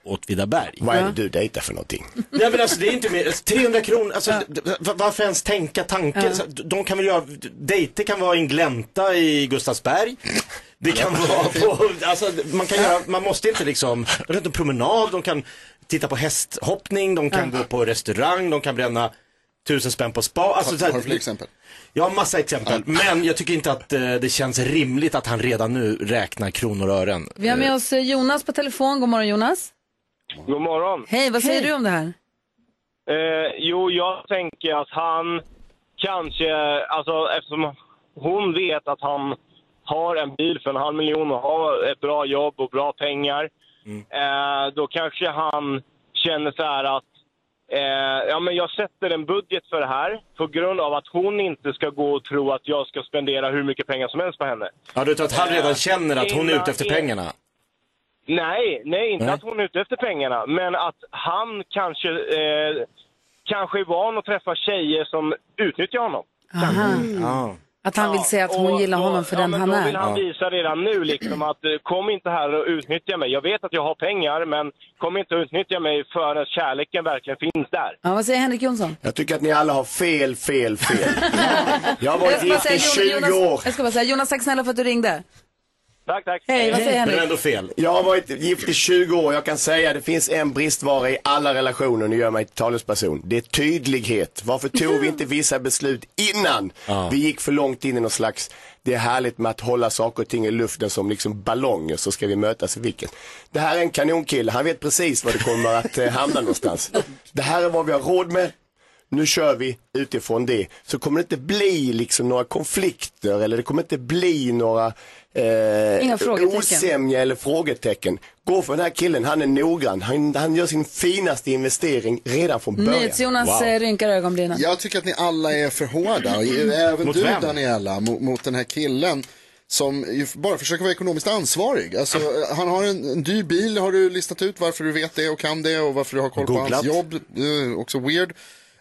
Åtvidaberg. Vad är det du dejtar för någonting? Nej men alltså det är inte mer, 300 kronor, alltså d- d- varför ens tänka tanken? Så, De kan väl göra, dejter kan vara i en glänta i Gustavsberg. Det kan vara på, alltså man kan göra, man måste inte liksom, runt en promenad, de kan titta på hästhoppning, de kan gå på restaurang, de kan bränna tusen spänn på spa. Alltså, så Har, har du fler exempel? Jag har massa exempel, men jag tycker inte att eh, det känns rimligt att han redan nu räknar kronor och ören. Vi har med oss eh, Jonas på telefon. God morgon Jonas. God morgon. Hej, vad säger du om det här? Eh, jo, jag tänker att han kanske, alltså eftersom hon vet att han har en bil för en halv miljon och har ett bra jobb och bra pengar, eh, då kanske han känner så här att eh, ja, men jag sätter en budget för det här på grund av att hon inte ska gå och tro att jag ska spendera hur mycket pengar som helst på henne. Ja, du tror att han redan känner att hon är ute efter pengarna? Nej, nej, inte Nej. att hon är ute efter pengarna, men att han kanske, eh, kanske är van att träffa tjejer som utnyttjar honom. Aha. Ja. Att han vill säga att hon Och gillar då- honom för ja, den men han då är. vill han visa redan nu liksom att eh, kom inte här och utnyttja mig. Jag vet att jag har pengar, men kom inte och utnyttja mig förrän kärleken verkligen finns där. Ja, vad säger Henrik Jonsson? Jag tycker att ni alla har fel, fel, fel. Jag har varit gift i säga, 20 Jonas, år. Jag ska bara säga, Jonas, tack snälla för att du ringde. Tack, tack. Hej, vad säger Men Henrik? ändå fel. Jag har varit gift i 20 år. Jag kan säga att det finns en bristvara i alla relationer. Nu gör jag mig till talesperson. Det är tydlighet. Varför tog vi inte vissa beslut innan vi gick för långt in i någon slags det är härligt med att hålla saker och ting i luften som liksom ballonger så ska vi mötas i vilken. Det här är en kanonkille. Han vet precis var det kommer att eh, hamna någonstans. Det här är vad vi har råd med. Nu kör vi utifrån det. Så kommer det inte bli liksom några konflikter eller det kommer inte bli några eh, osämja eller frågetecken. Gå för den här killen, han är noggrann. Han, han gör sin finaste investering redan från början. NyhetsJonas Wow. eh, rynkar ögonbrynen. Jag tycker att ni alla är för hårda. Även Mot du vem? Daniela, mot, mot den här killen. Som ju bara försöker vara ekonomiskt ansvarig. Alltså, han har en, en dyr bil, har du listat ut varför du vet det och kan det och varför du har koll på Googlat. hans jobb. Också weird.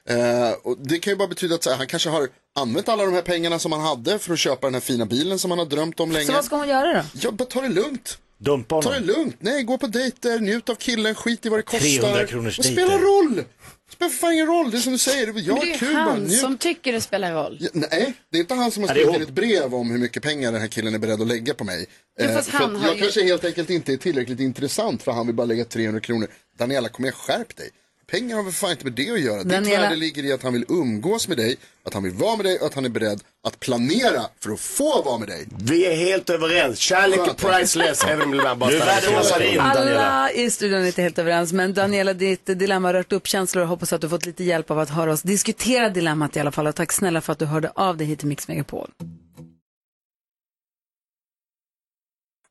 Eh, och det kan ju bara betyda att så här, han kanske har använt alla de här pengarna som han hade för att köpa den här fina bilen som han har drömt om länge. Så vad ska hon göra då? Ja, bara ta det lugnt. Dumpa Ta det honom. lugnt. Nej, gå på dejter, njut av killen, skit i vad det kostar. 300 kronors Vad dejter. spelar roll? spelar för fan ingen roll, det är som du säger, det jag Men det är kul han Njut. som tycker det spelar roll. Ja, nej, det är inte han som har det skrivit hon. ett brev om hur mycket pengar den här killen är beredd att lägga på mig. Jo, Eh, för han att har jag ju- kanske helt enkelt inte är tillräckligt intressant för han vill bara lägga 300 kronor. Daniela, kom igen, skärp dig. Pengar har väl fan inte med det att göra. Ditt Daniela- värde ligger i att han vill umgås med dig, att han vill vara med dig och att han är beredd att planera för att få vara med dig. Vi är helt överens. Kärlek är priceless. Även om det bara är in, Daniela. Alla i studion är inte helt överens, men Daniela, ditt dilemma har rört upp känslor och hoppas att du fått lite hjälp av att höra oss diskutera dilemmat i alla fall. Och tack snälla för att du hörde av dig hit till Mix Megapol.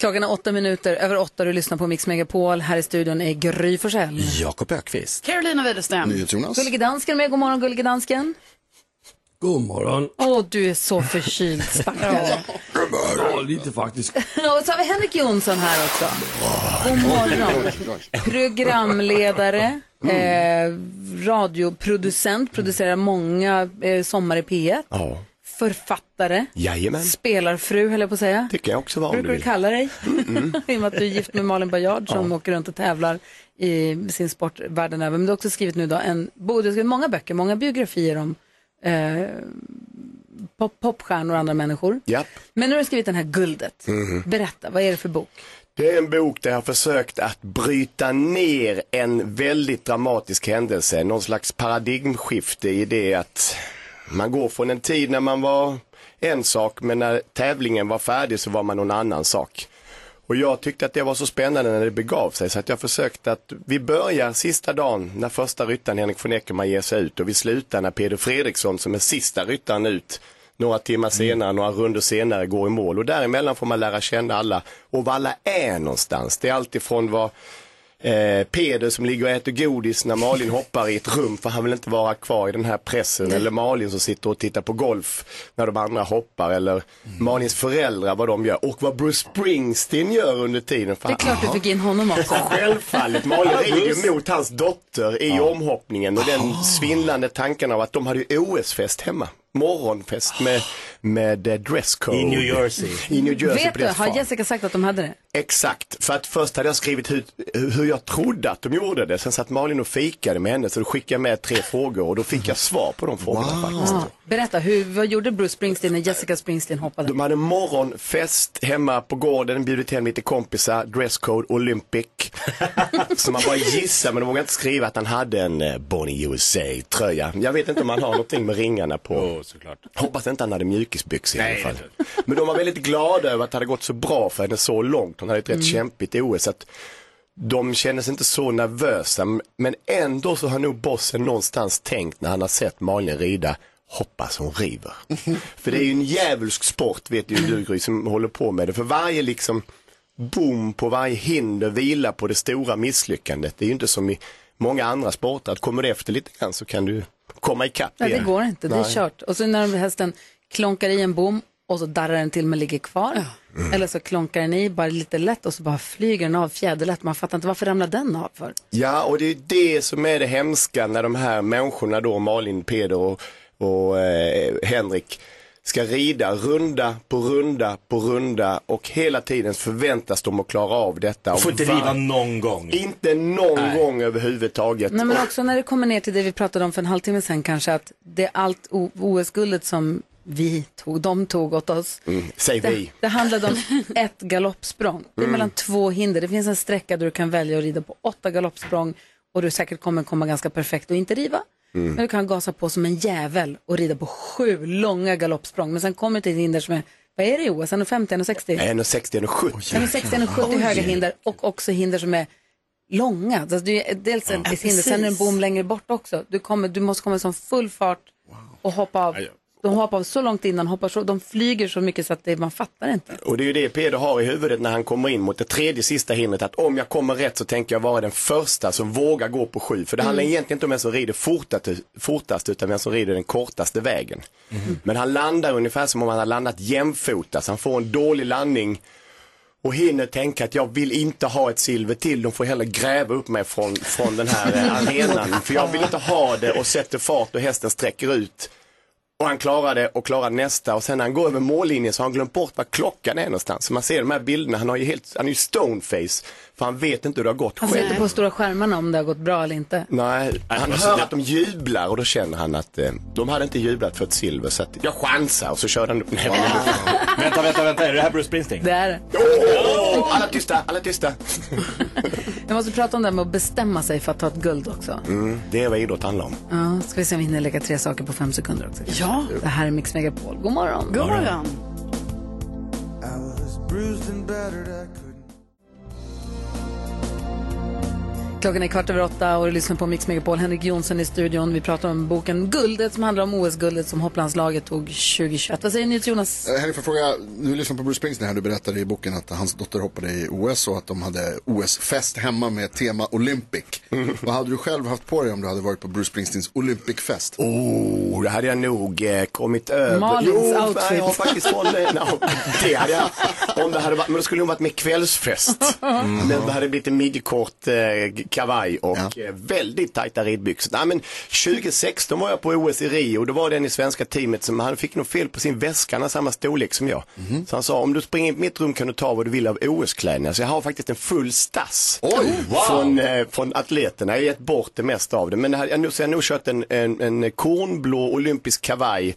Klockan är åtta minuter över åtta och du lyssnar på Mix Megapol. Här i studion är Gry Forssell. Jakob Ökvist. Carolina Widerström. Jonas. Gullige dansken med. God morgon, gullige dansken. God morgon. Åh, du är så förkyld, stackare. Ja, lite faktiskt. Och så har vi Henrik Jonsson här också. God morgon. Programledare, eh, radioproducent, producerar många eh, Sommar i P1. Ja. Författare, Jajamän. spelarfru höll jag på att säga. Kan jag också vara om du brukar du vill. kalla dig. I och med att du är gift med Malin Bajard som åker runt och tävlar i sin sport världen över. Men du har också skrivit nu då en, bo- du har skrivit många böcker, många biografier om eh, pop, popstjärnor och andra människor. Japp. Men nu har du skrivit den här Guldet. Mhm. Berätta, vad är det för bok? Det är en bok där jag har försökt att bryta ner en väldigt dramatisk händelse, någon slags paradigmskifte i det att man går från en tid när man var en sak men när tävlingen var färdig så var man någon annan sak. Och jag tyckte att det var så spännande när det begav sig så att jag försökte att vi börjar sista dagen när första ryttaren Henrik von Eckermann ger sig ut och vi slutar när Peder Fredriksson som är sista ryttaren ut några timmar senare, några runder senare går i mål och däremellan får man lära känna alla och var alla är någonstans. Det är alltifrån vad eh, Peder som ligger och äter godis när Malin hoppar i ett rum för han vill inte vara kvar i den här pressen eller Malin som sitter och tittar på golf när de andra hoppar eller Malins föräldrar vad de gör och vad Bruce Springsteen gör under tiden. För Det är klart du fick in honom också. Självfallet, Malin rider mot hans dotter i omhoppningen och den svindlande tanken av att de hade OS-fest hemma. Morgonfest med, med eh, dresscode. I New Jersey. I New Jersey Vet du, har. Jessica sagt att de hade det? Exakt, för att först hade jag skrivit hur, hur jag trodde att de gjorde det. Sen satt Malin och fikade med henne så då skickade jag med tre frågor och då fick jag svar på de frågorna faktiskt. Ja. Berätta, hur, vad gjorde Bruce Springsteen när Jessica Springsteen hoppade? De hade morgonfest hemma på gården, bjudit hem lite kompisar, dresscode Olympic. så man bara gissar, men de vågade inte skriva att han hade en eh, Bonnie USA-tröja. Jag vet inte om han har någonting med ringarna på. Oh, såklart. Hoppas inte han hade mjukisbyxor i Nej, alla fall. Men de var väldigt glada över att det hade gått så bra för henne så långt. Hon hade ett rätt kämpigt OS. Att de kände sig inte så nervösa. Men ändå så har nog bossen någonstans tänkt när han har sett Malin rida hoppas hon river. För det är ju en djävulsk sport, vet ju du Gry, som håller på med det. För varje liksom bom på varje hinder vilar på det stora misslyckandet. Det är ju inte som i många andra sporter, att kommer du efter lite grann så kan du komma ikapp Nej, det går inte, det är Nej. kört. Och så när hästen klonkar i en bom och så darrar den till men ligger kvar. Mm. Eller så klonkar den i bara lite lätt och så bara flyger den av fjäderlätt. Man fattar inte varför ramlar den av för. Ja, och det är det som är det hemska när de här människorna då, Malin, Peder och, och eh, Henrik, ska rida runda på runda på runda och hela tiden förväntas de att klara av detta. Får inte Och riva någon gång. Inte någon gång överhuvudtaget. Nej, men Och- också när det kommer ner till det vi pratade om för en halvtimme sedan kanske att det är allt OS-guldet som vi tog, de tog åt oss. Mm, säg Det, vi. det handlade om ett galoppsprång. Det är Mm. mellan två hinder. Det finns en sträcka där du kan välja att rida på åtta galoppsprång och du säkert kommer komma ganska perfekt och inte riva. Mm. Men du kan gasa på som en jävel och rida på sju långa galoppsprång. Men sen kommer du till ett hinder som är, vad är det OS? 1,50, 1,60? 1,60, 1,70. 1,60, 1,70 höga hinder och också hinder som är långa. Alltså, det är dels ett Ja, hinder, sen är det en precis. bom längre bort också. Du, kommer, du måste komma som full fart och hoppa av. De hoppar av så långt innan, hoppar så, de flyger så mycket så att det, man fattar inte. Och det är ju det Peder har i huvudet när han kommer in mot det tredje sista hindret. Att om jag kommer rätt så tänker jag vara den första som vågar gå på sju. För det handlar Mm. egentligen inte om vem som rider fortast, fortast utan vem som rider den kortaste vägen. Men han landar ungefär som om han har landat jämfotas. Han får en dålig landning och hinner tänka att jag vill inte ha ett silver till. De får heller gräva upp mig från, från den här eh, arenan. För jag vill inte ha det och sätter fart och hästen sträcker ut. Och han klarar det och klarar nästa och sen när han går över mållinjen så har han glömt bort var klockan är någonstans. Så man ser de här bilderna, han, har ju helt, han är ju stoneface för han vet inte hur det har gått Han ser själv. inte på stora skärmarna om det har gått bra eller inte. Nej, han hör att de jublar och då känner han att eh, de hade inte jublat för ett silver så att jag chansar och så kör han upp näven. Vänta, vänta, vänta, är det här Bruce Springsteen? Det är det. Åh, alla tysta, alla tysta. Jag måste prata om det här med att bestämma sig för att ta ett guld också. Mm, det är vad idrott handlar om. Ja, ska vi se om vi hinner lägga tre saker på fem sekunder också. Ja. Det här är Mix Megapol. God morgon. God morgon. Klockan är kvart över åtta och du lyssnar på Mix Megapol. Henrik Jonsson i studion. Vi pratar om boken Guldet som handlar om OS-guldet som hopplandslaget tog 2021. Vad säger ni till Jonas? Eh, Henrik, får fråga, nu lyssnar på Bruce Springsteen här, du berättade i boken att hans dotter hoppade i OS och att de hade OS-fest hemma med tema Olympic. Vad hade du själv haft på dig om du hade varit på Bruce Springsteens Olympic-fest? Oh, det hade jag nog eh, kommit över. Malins jo, outfit. Jag har faktiskt eh, no, det hade jag, om det hade varit, men då skulle nog varit med kvällsfest. Men det hade blivit en midjekort eh, kavaj och eh, väldigt tajta ridbyxor. Nej, men 2016 var jag på OS i Rio, då var det en i svenska teamet som han fick nog fel på sin väska, han har samma storlek som jag. Så han sa, om du springer in på mitt rum kan du ta vad du vill av OS-kläderna. Så jag har faktiskt en full stass från, eh, från atleterna. Jag har gett bort det mesta av det. Men jag, har nog- nog kört en, en, en kornblå olympisk kavaj.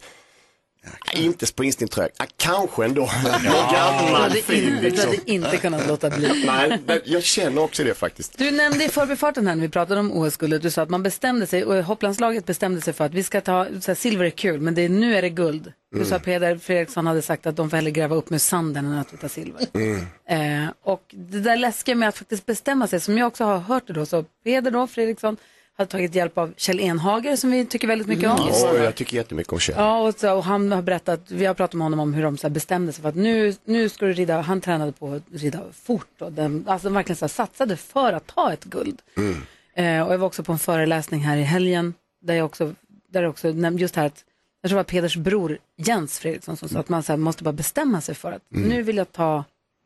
Inte Springsteen-tröja. Ja, kanske ändå. Du gammal fin du liksom. hade inte kunnat låta bli. Nej, men jag känner också det faktiskt. Du nämnde i förbifarten här när vi pratade om OS-guldet, du sa att man bestämde sig, och hopplandslaget bestämde sig för att vi ska ta, så här, silver är kul, men det är, nu är det guld. Du Mm. sa att Peder Fredriksson hade sagt att de får hellre gräva upp med sanden än att vi tar silver. Eh, och det där läskiga med att faktiskt bestämma sig, som jag också har hört det då, så Peder då, Fredriksson, hade tagit hjälp av Kjell Enhager som vi tycker väldigt mycket om. Oj, jag tycker jättemycket om Kjell. Ja, och, så, och han har berättat, vi har pratat med honom om hur de så här bestämde sig för att nu, nu ska du rida, han tränade på att rida fort och den, alltså verkligen så här, satsade för att ta ett guld. Eh, och jag var också på en föreläsning här i helgen där jag också, där jag också nämnde just här att, jag tror det var Peders bror Jens Fredriksson som sa att man så här, måste bara bestämma sig för att Mm. nu vill jag ta,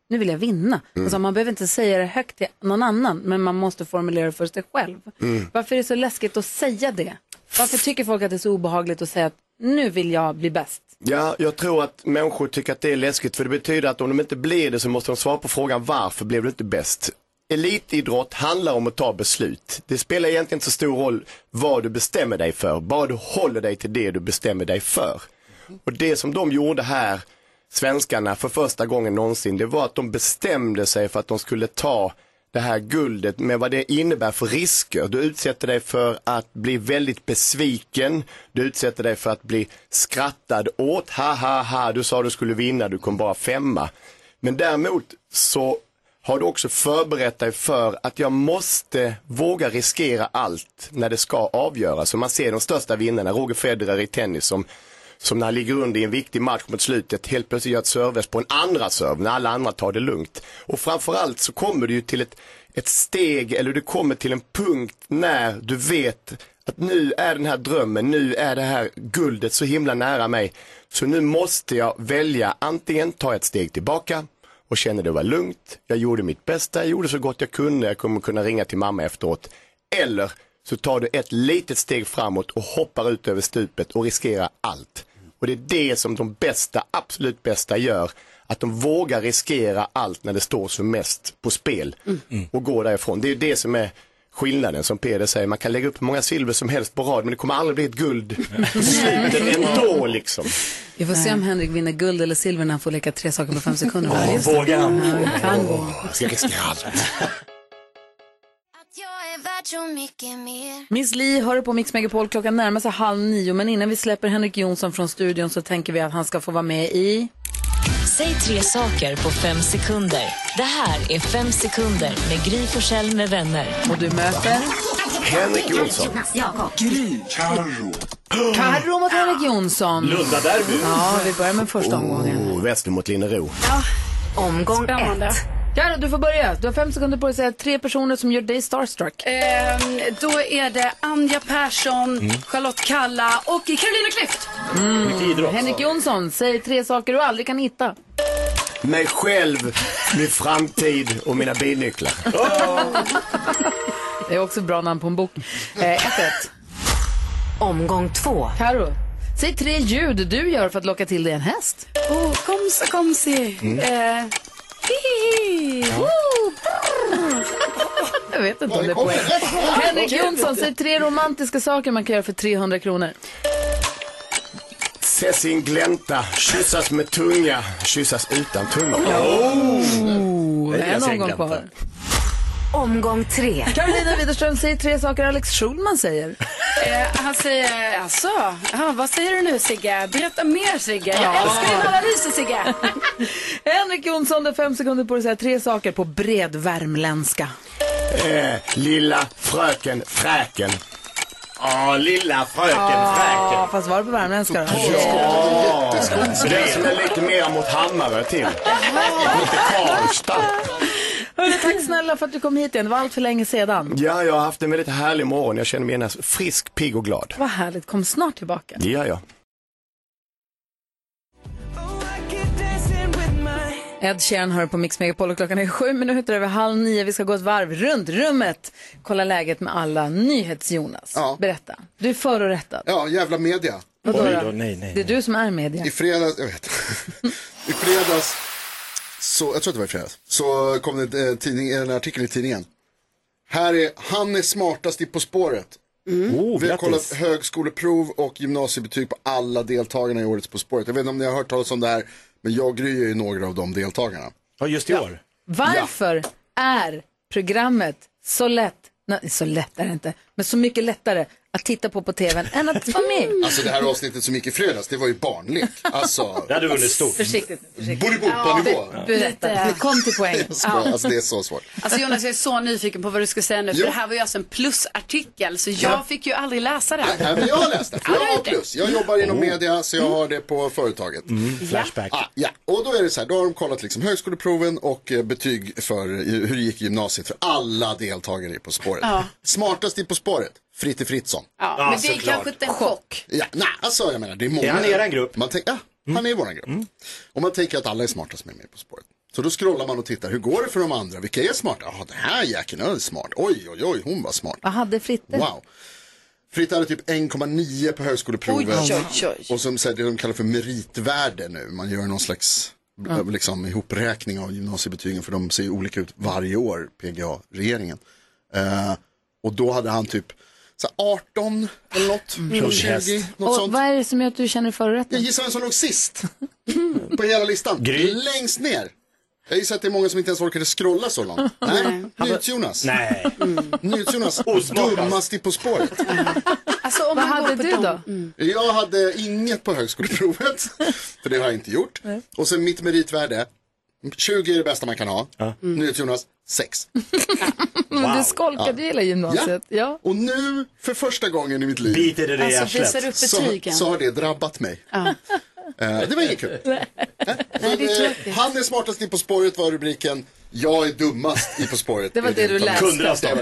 nu vill jag vinna. Mm. Alltså, man behöver inte säga det högt till någon annan, men man måste formulera det för sig själv. Mm. Varför är det så läskigt att säga det? Varför tycker folk att det är så obehagligt att säga att nu vill jag bli bäst? Ja, jag tror att människor tycker att det är läskigt för det betyder att om de inte blir det så måste de svara på frågan varför blev du inte bäst? Elitidrott handlar om att ta beslut. Det spelar egentligen inte så stor roll vad du bestämmer dig för, bara du håller dig till det du bestämmer dig för. Och det som de gjorde här, svenskarna, för första gången någonsin, det var att de bestämde sig för att de skulle ta det här guldet med vad det innebär för risker. Du utsätter dig för att bli väldigt besviken, du utsätter dig för att bli skrattad åt, ha ha ha, du sa du skulle vinna, du kom bara femma. Men däremot så har du också förberett dig för att jag måste våga riskera allt när det ska avgöras. Så man ser de största vinnarna, Roger Federer i tennis som som när han ligger under i en viktig match mot slutet helt plötsligt gör ett service på en andra serve när alla andra tar det lugnt. Och framförallt så kommer du ju till ett, ett steg eller du kommer till en punkt när du vet att nu är den här drömmen, nu är det här guldet så himla nära mig. Så nu måste jag välja antingen ta ett steg tillbaka och känna det var lugnt, jag gjorde mitt bästa, jag gjorde så gott jag kunde, jag kommer kunna ringa till mamma efteråt. Eller så tar du ett litet steg framåt och hoppar ut över stupet och riskerar allt. Och det är det som de bästa, absolut bästa gör. Att de vågar riskera allt när det står som mest på spel och gå därifrån. Det är det som är skillnaden som Peder säger. Man kan lägga upp hur många silver som helst på rad men det kommer aldrig bli ett guld på slutet ändå liksom. Vi får se om Henrik vinner guld eller silver när han får leka tre saker på fem sekunder. Det. vågar han? Ja, han kan gå. Jag ska riskera allt. Miss Li hör på Mix Megapol. Klockan närmar sig halv nio. Men innan vi släpper Henrik Jonsson från studion så tänker vi att han ska få vara med i... Säg tre saker på fem sekunder. Det här är Fem sekunder med Gry Forssell med vänner. Och du möter? Henrik Jonsson. Gry. Carro mot Henrik Jonsson. Lunda-derby. Ja, vi börjar med första omgången. Oh, Väster mot Linnero. Omgång ett. Carro, du får börja. Du har fem sekunder på dig att säga tre personer som gör dig starstruck. Ehm, då är det Anja Persson, Charlotte Kalla och Carolina Klüft. Mm. Henrik Jonsson, säg tre saker du aldrig kan hitta. Mig själv, min framtid och mina bilnycklar. Det är också bra namn på en bok. Eh, 1-1. Omgång två. Karo, Säg tre ljud du gör för att locka till dig en häst. Oh, komsi, komsi. Mm. Eh. Jag vet inte om det är poäng. Henrik Jonsson, säg tre romantiska saker man kan göra för 300 kronor. Se sin glänta, kyssas med tunga, kyssas utan tunga. Oh, en omgång kvar. Omgång tre. Carolina Widerström säger tre saker Alex Schulman säger. Eh, han säger, alltså, ja, vad säger du nu Sigge? Berätta mer Sigge. Jag Ja. älskar dina analyser Sigge. Henrik Jonsson, det är fem sekunder på dig att säga tre saker på bred värmländska. Eh, lilla fröken Fräken. Ja, lilla fröken Ja, fast var det på värmländska då? Ja, det som är lite mer mot Hammarö till. Mot Karlstad. Hörru, tack snälla för att du kom hit igen. Det var allt för länge sedan. Ja, jag har haft en väldigt härlig morgon. Jag känner mig gärna frisk, pigg och glad. Vad härligt. Kom snart tillbaka. Det gör jag. Ed Sheeran hör på Mix Megapol och klockan är sju minuter över halv nio. Vi ska gå ett varv runt rummet. Kolla läget med alla NyhetsJonas. Berätta. Du är förorättad. Ja, jävla media. Vadå då? då, nej, nej. Det är du som är media. I fredags, jag vet. I fredags, så, jag tror att det var i fredags, så kom det en, tidning, en artikel i tidningen. Här är, han är smartast i På spåret. Oh, Vi har grattis. kollat högskoleprov och gymnasiebetyg på alla deltagarna i årets På spåret. Jag vet inte om ni har hört talas om det här, men jag gryr ju några av de deltagarna. Ja, just i år. Varför är programmet så lätt, nej så lätt är det inte, men så mycket lättare att titta på på tvn än att vara med? Alltså det här avsnittet som gick i fredags, det var ju barnlek. Alltså, Det hade vunnit stort. Försiktigt. försiktigt. Bolibompa-nivå. Berätta, kom till poäng. Jag skojar, Alltså det är så svårt. Alltså Jonas, jag är så nyfiken på vad du ska säga nu. För Jo. det här var ju alltså en plusartikel. Så jag Ja. fick ju aldrig läsa det. Nej, men jag har läst det. För Ja, jag har plus. Jag jobbar inom media så jag har det på företaget. Flashback. Ah, ja, och då är det så här, då har de kollat liksom högskoleproven och eh, betyg för hur det gick i gymnasiet för alla deltagare i På spåret. Ja. Smartast i På spåret, Fritte Fritzson. Ja, Ja, men det är såklart. kanske inte en chock. Ja, nej, alltså jag menar det är många. Är han i eran grupp? Man ja, han är i våran grupp. Och man tänker att alla är smarta som är med På spåret. Så då scrollar man och tittar, hur går det för de andra? Vilka är smarta? Ja, den här jäkeln är smart. Oj, oj, oj, hon var smart. Vad hade Fritte? Wow. Fritte hade typ 1,9 på högskoleprovet. Oj, oj, oj. Och som det de kallar för meritvärde nu. Man gör någon slags eh, liksom, ihopräkning av gymnasiebetygen för de ser ju olika ut varje år, PGA-regeringen. Eh, och då hade han typ så här, 18 eller något, Plus 20, häst. något Och sånt. vad är det som gör att du känner dig Jag förorättad? gissar vem som låg sist på hela listan. Gry. Längst ner. Jag gissar att det är många som inte ens orkade scrolla så långt. Nej, NyhetsJonas. Nej. NyhetsJonas, Osmartast. dummast i På spåret. Alltså, om Vad hade du dem- då? Mm. Jag hade inget på högskoleprovet, för det har jag inte gjort. Och sen mitt meritvärde, 20 är det bästa man kan ha. NyhetsJonas, 6. Men du skolkade ju hela gymnasiet. Ja. Och nu, för första gången i mitt liv, Biter det Alltså visar upp så, så har det drabbat mig. Eh, det var inget kul. Nej, det är eh, han är smartast i På spåret var rubriken. Jag är dummast i På spåret. Det var det du läste. Kundrast. Ja.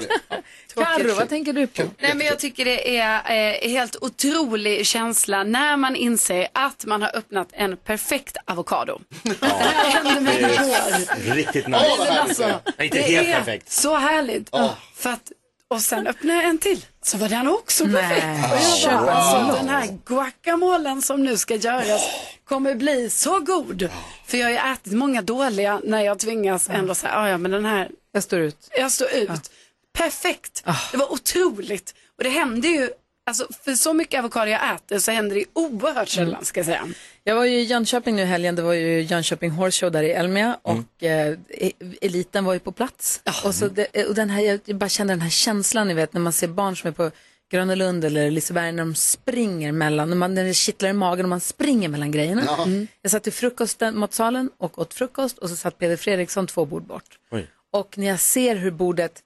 Carro, vad tänker du på? Nej, men jag tycker det är eh, helt otrolig känsla när man inser att man har öppnat en perfekt avokado. Det här hände mig igår. Riktigt Ja, nice. härligt. Alltså, inte helt perfekt. så härligt. För att, och sen öppnade jag en till. Så var den också perfekt. Och jag bara, alltså, den här guacamolen som nu ska göras kommer bli så god. För jag har ju ätit många dåliga när jag tvingas ändå säga, "Ah, ja men den här, Jag står ut. jag står ut. Perfekt. Det var otroligt. Och det hände ju, alltså för så mycket avokado jag äter så händer det oerhört sällan ska jag säga. Jag var ju i Jönköping nu i helgen, det var ju Jönköping Horse Show där i Elmia och eh, e- eliten var ju på plats. Och, så det, och den här, jag bara kände den här känslan, ni vet när man ser barn som är på Gröna Lund eller Liseberg när de springer mellan, när, man, när det kittlar i magen och man springer mellan grejerna. Mm. Jag satt i frukosten, matsalen och åt frukost och så satt Peder Fredriksson två bord bort. Oj. Och när jag ser hur bordet,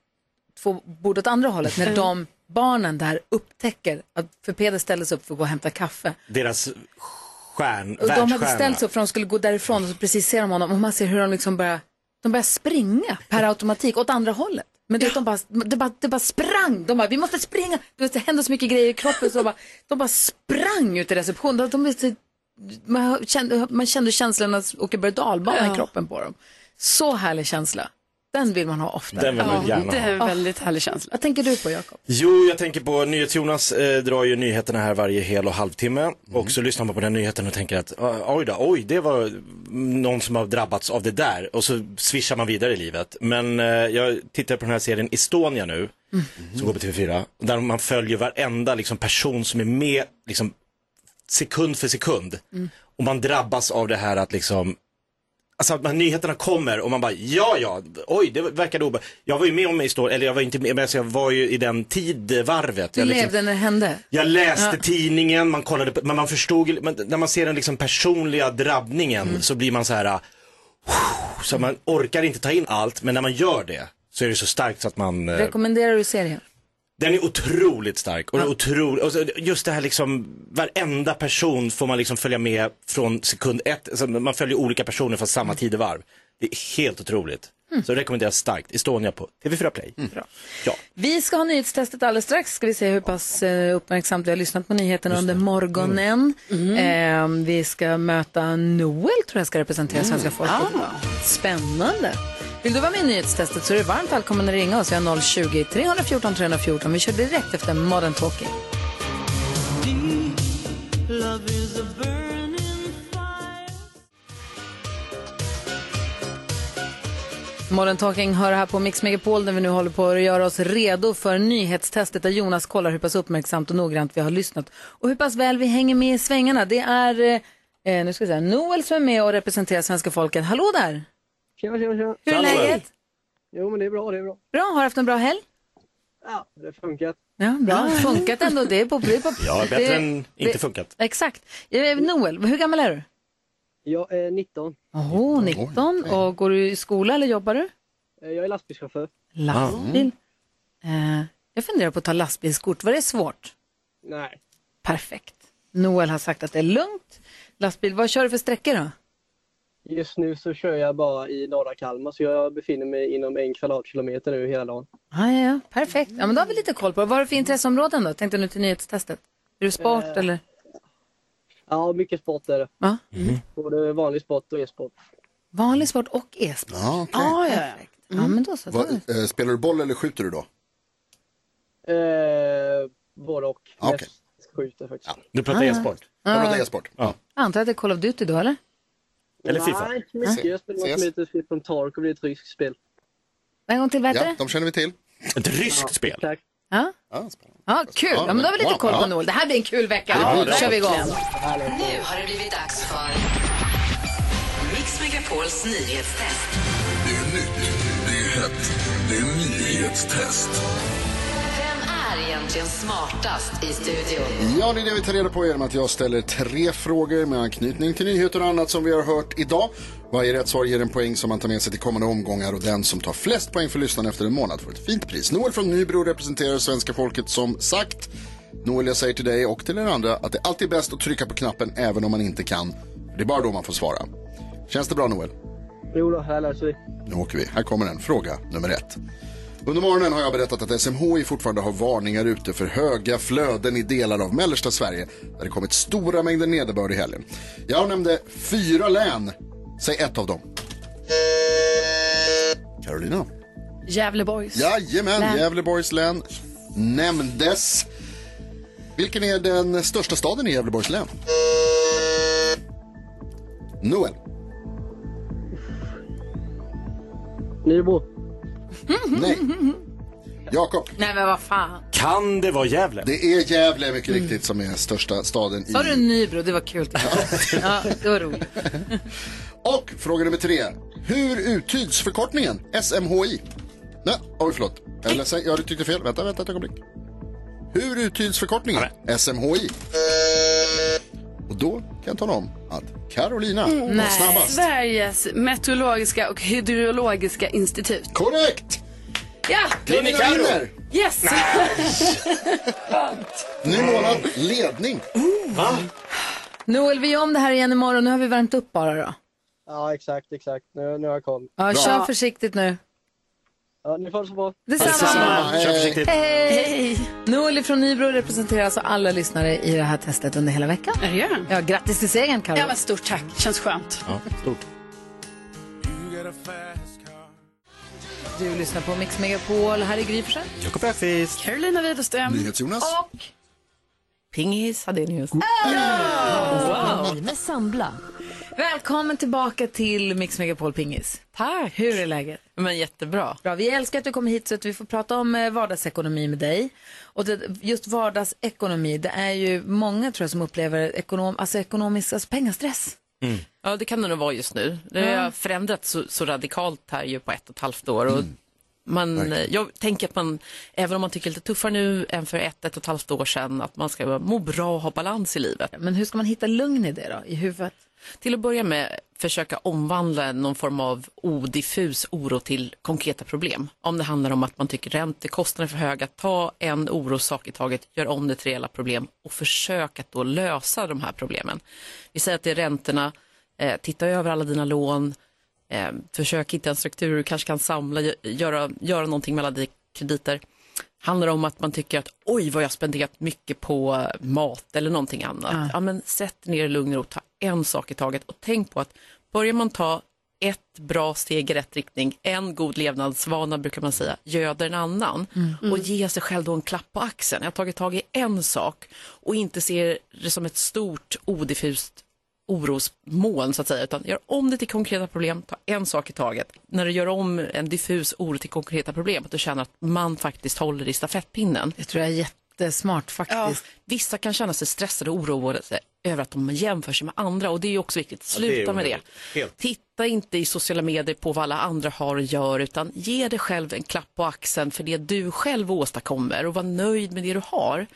två bord åt andra hållet, när de barnen där upptäcker att, för Peder ställde sig upp för att gå och hämta kaffe. Deras stjärn, Och de hade ställt sig upp för att de skulle gå därifrån och så precis ser de honom och man ser hur de liksom börjar, de börjar springa per automatik åt andra hållet. Men du vet, de bara, det, bara, det bara sprang, de bara, vi måste springa, du vet, det hände så mycket grejer i kroppen så de bara, de bara sprang ut i receptionen. De, de, de, man, kände, man kände känslan att åka berg i kroppen på dem. Så härlig känsla. Den vill man ha ofta. Den vill man gärna Det är en ha. väldigt härlig känsla. Vad tänker du på Jakob? Jo, jag tänker på NyhetsJonas eh, drar ju nyheterna här varje hel och halvtimme och så lyssnar man på den nyheten och tänker att "Ah, oj då, oj det var någon som har drabbats av det där och så swishar man vidare i livet. Men eh, jag tittar på den här serien Estonia nu som går på TV4 där man följer varenda liksom, person som är med liksom, sekund för sekund och man drabbas av det här att liksom Alltså att nyheterna kommer och man bara, ja ja, oj det verkade obehagligt. Jag var ju med om en historia, eller jag var inte med, men alltså jag var ju i den tidvarvet. Du Jag, liksom, levde när det hände. jag läste Ja. tidningen, man kollade på, men man förstod, men när man ser den liksom personliga drabbningen Mm. så blir man så här, uh, så man orkar inte ta in allt, men när man gör det så är det så starkt så att man eh, Rekommenderar du serien? Den är otroligt stark och, det är otroligt, och så just det här liksom, varenda person får man liksom följa med från sekund ett, alltså man följer olika personer från samma tidevarv. Det är helt otroligt. Så det rekommenderas starkt, Estonia på TV4 Play. Bra. Ja. Vi ska ha nyhetstestet alldeles strax. Ska vi se hur pass eh, uppmärksamt vi har lyssnat på nyheterna under morgonen. Eh, vi ska möta Noel, tror jag ska representera svenska folket. Spännande. Vill du vara med i nyhetstestet så är du varmt välkommen att ringa oss. Vi har 020-314 314. Vi kör direkt efter Modern Talking. Modern Talking hör här på Mix Megapol där vi nu håller på att göra oss redo för nyhetstestet där Jonas kollar hur pass uppmärksamt och noggrant vi har lyssnat och hur pass väl vi hänger med i svängarna. Det är eh, eh nu ska jag säga, Noel som är med och representerar svenska folket. Hallå där! Tjena, tjena, tjena. Hur är läget? Jo, men det är bra, det är bra. Bra, har du haft en bra helg? Ja, det har funkat. Ja, bra. Funkat ändå. Det är på... Det är på Ja, bättre det- än inte det- funkat. Exakt. Eh, Noel, hur gammal är du? Jag är 19. Åh, 19. Och går du i skola eller jobbar du? Eh, Jag är lastbilschaufför. Lastbil. Eh, jag funderar på att ta lastbilskort. Var det svårt? Nej. Perfekt. Noel har sagt att det är lugnt. Lastbil, vad kör du för sträckor då? Just nu så kör jag bara i norra Kalmar, så jag befinner mig inom en kvadratkilometer nu hela dagen. Ah, ja, ja, perfekt. Ja, men då har vi lite koll på det. Vad har du för intresseområden då? Tänkte nu till nyhetstestet. Är det sport Eh. eller? Ja, mycket sport är det. Ja. Både vanlig sport och e-sport. Vanlig sport och e-sport? Ja, okej. Ah, ja, ja. ja, men då så. Vad, eh, spelar du boll eller skjuter du då? Eh, både och. Okej. Mest skjuter faktiskt. Du pratar Ah. e-sport? Jag pratar e-sport. Ja. Jag antar att det är Call of Duty då, eller? Eller FIFA? Nej, inte mycket. Jag spelar något som heter Tark och det är ett ryskt spel. En gång till, vad heter Ja, det? de känner vi till. Ett ryskt spel? Tack. Ja. Ja, Ja, kul. Ja, men då har vi lite koll på ja. Noel. Det här blir en kul vecka. Ja, Ja, då kör vi igång. Nu har det blivit dags för Mix Megapols nyhetstest. Det är nytt, det är hett, det är nyhetstest. Egentligen smartast i studion? Ja, det är det vi tar reda på genom att jag ställer tre frågor med anknytning till nyheter och annat som vi har hört idag. Varje rätt svar ger en poäng som man tar med sig till kommande omgångar och den som tar flest poäng för lyssnaren efter en månad får ett fint pris. Noel från Nybro representerar svenska folket som sagt. Noel, jag säger till dig och till er andra att det alltid är bäst att trycka på knappen även om man inte kan. Det är bara då man får svara. Känns det bra Noel? Jo då, här läser vi. Nu åker vi. Här kommer den. Fråga nummer ett. Under morgonen har jag berättat att SMHI fortfarande har varningar ute för höga flöden i delar av mellersta Sverige där det kommit stora mängder nederbörd i helgen. Jag nämnde fyra län. Säg ett av dem. Carolina. Gävleborgs. Jajamän, Län. Gävleborgs län nämndes. Vilken är den största staden i Gävleborgs län? Noel. Nybro. Nej. Jakob. Nej, men vad fan. Kan det vara Gävle? Det är Gävle mycket riktigt som är största staden i... Sa du Nybro? Det var kul. ja, det var roligt. Och fråga nummer tre. Hur uttyds förkortningen SMHI? Nej, oj förlåt. Jag är ledsen, jag tyckte fel. Vänta, vänta ett ögonblick. Hur uttyds förkortningen SMHI? Och då kan jag tala om att Carolina var snabbast. Sveriges meteorologiska och hydrologiska institut. Korrekt! Ja! Carolina vinner! Yes! Ny månad, ledning. Noel, vi gör om det här igen imorgon. Nu har vi värmt upp bara då. Ja, exakt, exakt. Nu, nu har jag koll. Ja, kör försiktigt nu. Ja, ni får det så bra. Detsamma. Kör försiktigt. Hej! Noel från Nybro representerar alltså alla lyssnare i det här testet under hela veckan. Är det gör han? Ja, grattis till segern, Karo. Ja, men stort tack. Känns skönt. Ja, stort. Du lyssnar på Mix Megapol. Här är Gry Forssell. Jakob Öqvist. Carolina Widerström. NyhetsJonas. Och Pingis Hadenius. wow. Med Sambla. Välkommen tillbaka till Mix Megapol Pingis. Tack. Hur är läget? Men jättebra. Bra, vi älskar att du kommer hit så att vi får prata om eh, vardagsekonomi med dig. Och det, just vardagsekonomi, det är ju många tror jag som upplever ekonom, alltså ekonomisk alltså pengastress. Ja, det kan det nog vara just nu. Det har Ja. förändrats så, så radikalt här ju på ett och ett halvt år. Och man, eh, jag tänker att man, även om man tycker lite tuffare nu än för ett, ett och ett halvt år sedan, att man ska må bra och ha balans i livet. Men hur ska man hitta lugn i det då, i huvudet? Till att börja med försöka omvandla någon form av odiffus oro till konkreta problem. Om det handlar om att man tycker räntekostnader är för höga, ta en orosak i taget, gör om det till reella problem och försök att då lösa de här problemen. Vi säger att det är räntorna, eh, titta över alla dina lån, eh, försök hitta en struktur, du kanske kan samla, göra, göra någonting med alla dina krediter. Handlar om att man tycker att oj vad jag spenderat mycket på mat eller någonting annat. Ja. Ja. men sätt ner lugn och ro, ta en sak i taget och tänk på att börjar man ta ett bra steg i rätt riktning, en god levnadsvana brukar man säga, göder en annan. Och ge sig själv då en klapp på axeln. Jag har tagit tag i en sak och inte ser det som ett stort odiffust orosmoln så att säga, utan gör om det till konkreta problem, ta en sak i taget. När du gör om en diffus oro till konkreta problem, att du känner att man faktiskt håller i stafettpinnen. Det tror jag är jättesmart faktiskt. Vissa kan känna sig stressade och oroade över att de jämför sig med andra och det är ju också viktigt. Ja, det Sluta med det. Helt. Titta inte i sociala medier på vad alla andra har och gör utan ge dig själv en klapp på axeln för det du själv åstadkommer och var nöjd med det du har.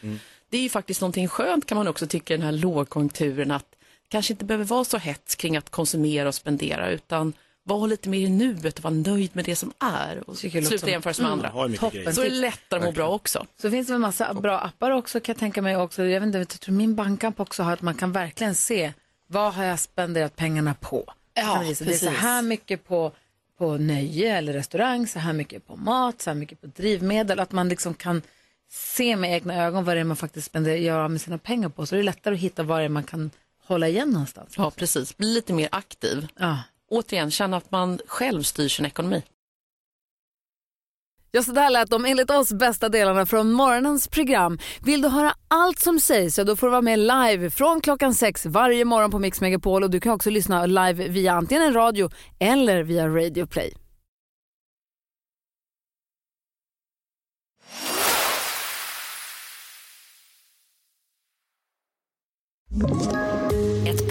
Det är ju faktiskt någonting skönt kan man också tycka i den här lågkonjunkturen att kanske inte behöver vara så hets kring att konsumera och spendera utan var lite mer i nuet och var nöjd med det som är och sluta som- jämföra sig med Mm, andra. Toppen. Så är det lättare att må bra också. Så finns det en massa bra appar också kan jag tänka mig också. Jag vet inte, jag tror min bankapp också har att man kan verkligen se vad har jag spenderat pengarna på. Ja, det visa. det är så här mycket på, på nöje eller restaurang, så här mycket på mat, så här mycket på drivmedel. Att man liksom kan se med egna ögon vad det är man faktiskt spenderar, gör med sina pengar på. Så det är lättare att hitta vad det är man kan hålla igen någonstans. Ja, precis. Bli lite mer aktiv. Ja. Återigen, känna att man själv styr sin ekonomi. Ja, så där lät de enligt oss bästa delarna från morgonens program. Vill du höra allt som sägs så då får du vara med live från klockan sex varje morgon på Mix Megapol och du kan också lyssna live via antingen en radio eller via Radio Play.